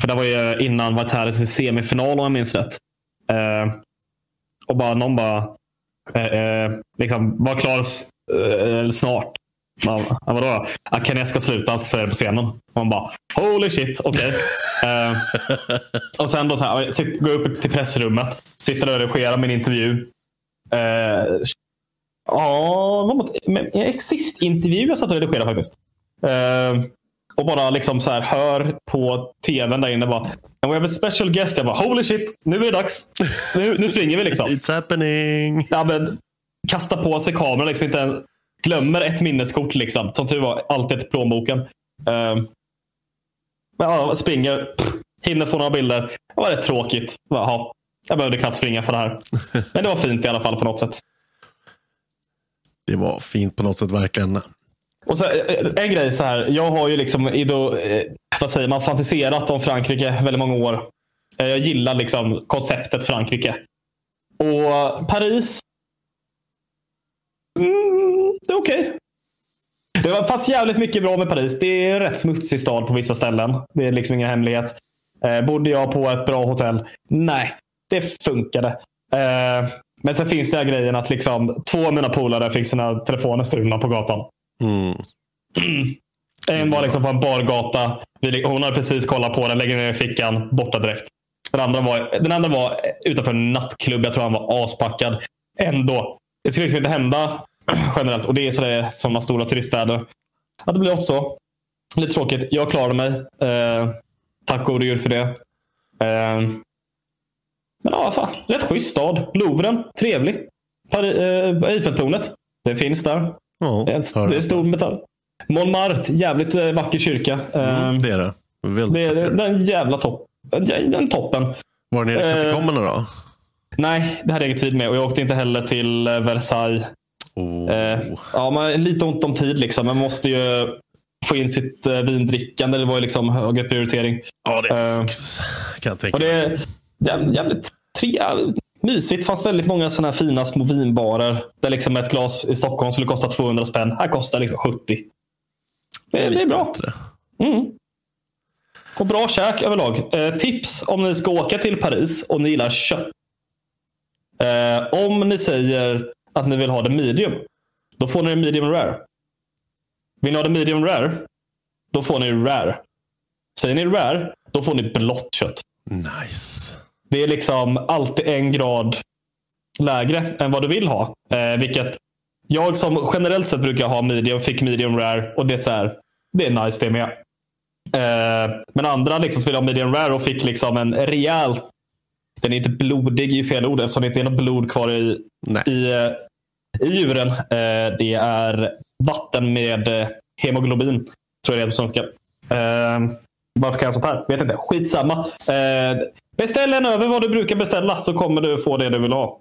För det var ju innan Vitality semifinal om jag minns rätt. Eh, och bara någon bara eh, eh, liksom, var klar eh, snart. Man, vadå Kenneth ska sluta, han ska säga det på scenen. Och man bara holy shit, okej. Eh, och sen då så här, gå upp till pressrummet. Sitter där och redigerar min intervju. Eh, Ja, vad mot- men en Exist-intervju jag satt och redigerade faktiskt. Eh, och bara liksom så här hör på tvn där inne bara And we have a special guest. Jag bara holy shit, nu är det dags. Nu, nu springer vi liksom. It's happening! Ja, men, kasta på sig kameran. Liksom inte glömmer ett minneskort. Liksom. Som tur var, alltid ett plånboken. Uh, men, ja, springer. Pff, hinner få några bilder. Det var rätt tråkigt. Jaha, jag behövde knappt springa för det här. Men det var fint i alla fall på något sätt. Det var fint på något sätt verkligen. Och så, eh, en grej så här. Jag har ju liksom ido, eh, vad säger man, fantiserat om Frankrike väldigt många år. Eh, jag gillar liksom konceptet Frankrike. Och Paris. Mm, det är okej. Det fanns jävligt mycket bra med Paris. Det är en rätt smutsig stad på vissa ställen. Det är liksom ingen hemlighet. Eh, bodde jag på ett bra hotell? Nej, det funkade. Eh, men sen finns det här grejen att liksom, två av mina polare fick sina telefoner stulna på gatan. Mm. En var liksom på en bargata. Hon hade precis kollat på den, lägger ner i fickan, borta direkt. Den andra var, den andra var utanför en nattklubb. Jag tror han var aspackad. Ändå. Det skulle liksom inte hända generellt. Och det är så det är sådana stora turiststäder. Att det blir också så. Lite tråkigt. Jag klarade mig. Eh, tack gode gud för det. Eh, men ja, fan. Rätt schysst stad. Louvren. Trevlig. Pari, eh, Eiffeltornet. Det finns där. Ja, Det är, en, det är stor metall. Montmartre, jävligt eh, vacker kyrka. Eh, Mm, det är det. Väldigt det är vacker. den jävla topp. Den toppen. Var nere i Eh, katakomberna då? Nej, det hade jag ingen tid med. Och jag åkte inte heller till eh, Versailles. Oh. Eh, ja, man, lite ont om tid liksom. Man måste ju få in sitt eh, vindrickande. Det var ju liksom högre prioritering. Ja, det Eh, kan jag tänka är jä- jävligt tre, mysigt. Fanns väldigt många sådana här fina små vinbarer. Där liksom ett glas i Stockholm skulle kosta 200 spänn. Här kostar liksom 70. Det, det är bra. Mm. Och bra käk överlag. Eh, tips om ni ska åka till Paris och ni gillar kött. Eh, om ni säger att ni vill ha det medium. Då får ni det medium rare. Vill ni ha det medium rare. Då får ni rare. Säger ni rare. Då får ni blått kött. Nice. Det är liksom alltid en grad lägre än vad du vill ha. Eh, vilket jag som generellt sett brukar ha medium fick medium rare och det är så här, Det är nice det med. Eh, men andra liksom som vill ha medium rare och fick liksom en rejäl den är inte blodig i fel ord eftersom det inte är något blod kvar i, i, eh, i djuren. Eh, det är vatten med eh, hemoglobin. Tror jag det är på svenska. Eh, varför kan jag sånt här? Vet inte. Skitsamma. Eh, beställ en över vad du brukar beställa så kommer du få det du vill ha.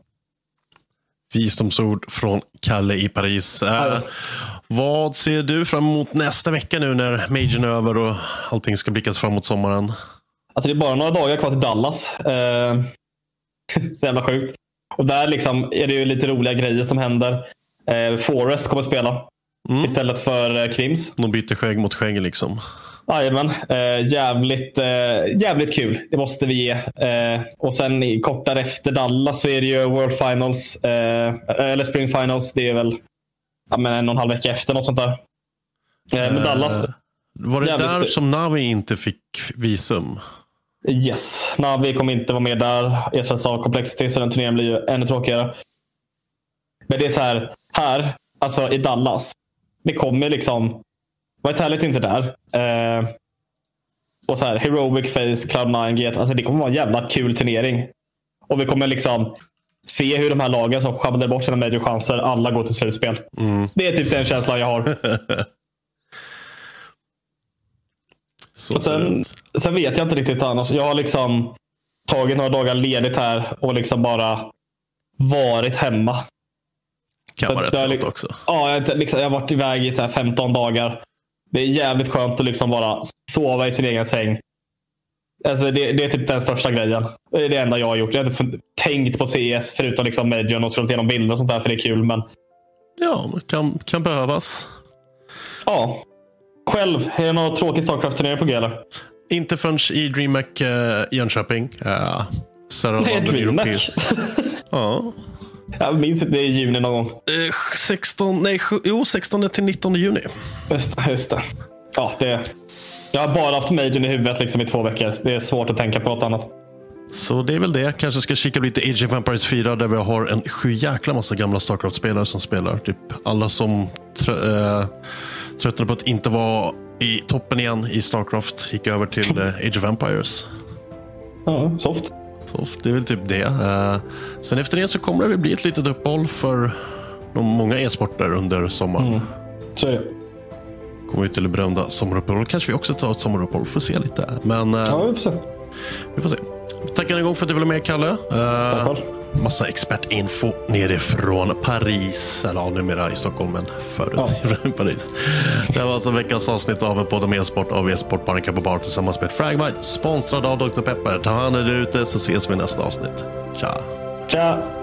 Visdomsord från Kalle i Paris. Eh, vad ser du fram emot nästa vecka nu när majorn är över och allting ska blickas fram mot sommaren? Alltså det är bara några dagar kvar till Dallas. Eh, så jävla sjukt. Och där liksom är det ju lite roliga grejer som händer. Eh, Forrest kommer spela Mm. istället för eh, Kvims. De byter skägg mot skägg liksom. Jajamän. Eh, jävligt, eh, jävligt kul. Det måste vi ge. Eh, och sen kort därefter Dallas så är det ju World Finals. Eh, eller Spring Finals. Det är väl ja, men en och en halv vecka efter. Något sånt där. Eh, men Dallas. Eh, Var det jävligt- där som Navi inte fick visum? Yes. Navi kommer inte vara med där. Ersätts av Complexity så den turneringen blir ju ännu tråkigare. Men det är så här. Här, alltså i Dallas. Det kommer liksom. Vitality är inte där. Eh, och så här, Heroic Face, Cloud9, GT. Alltså det kommer vara en jävla kul turnering. Och vi kommer liksom se hur de här lagen som sjabblar bort sina major-chanser, alla går till slutspel. Det är typ den känslan jag har. Så Och sen, sen vet jag inte riktigt annars. Jag har liksom tagit några dagar ledigt här och liksom bara varit hemma. Kan vara rätt jag- skönt också. Ja, jag, har liksom, jag har varit iväg i så här 15 dagar. Det är jävligt skönt att liksom bara sova i sin egen säng. Alltså det, det är typ den största grejen. Det är det enda jag har gjort. Jag har inte tänkt på CS förutom liksom Majorn och scrollat igenom bilder och sånt där för det är kul. Men Ja, det kan, kan behövas. ja, själv. Är det någon tråkig Starcraft-turnering på G eller? Inte förrän i DreamHack uh, Jönköping. Uh, Nej, DreamHack. ja. Jag minns inte, det är i juni någon gång. Eh, 16, nej, jo, 16 till 19 juni. Just, just det. Ja, det. Jag har bara haft Majorn i huvudet liksom i två veckor. Det är svårt att tänka på något annat. Så det är väl det. Kanske ska kika lite Age of Empires 4 där vi har en sju jäkla massa gamla Starcraft-spelare som spelar. Typ alla som trö- eh, tröttnade på att inte vara i toppen igen i Starcraft gick över till eh, Age of Empires. Ja, soft. Det är väl typ det. Eh, sen efter det så kommer det väl bli ett litet uppehåll för de många e-sporter under sommaren. Så är det. Kommer vi till det berömda sommaruppehållet. Kanske vi också tar ett sommaruppehåll för att se lite. Men eh, Ja, vi får se. vi får se. Tackar en gång för att du ville med Kalle. Eh, Tack själv. Massa expertinfo nerifrån Paris. Eller ja, numera i Stockholm, men förut i Paris. Det här var alltså veckans avsnitt av en podd om e-sport av e-sport Barnka på bar tillsammans med Fragmite. Sponsrad av Dr. Pepper. Ta hand om er ute så ses vi i nästa avsnitt. Tja! Tja!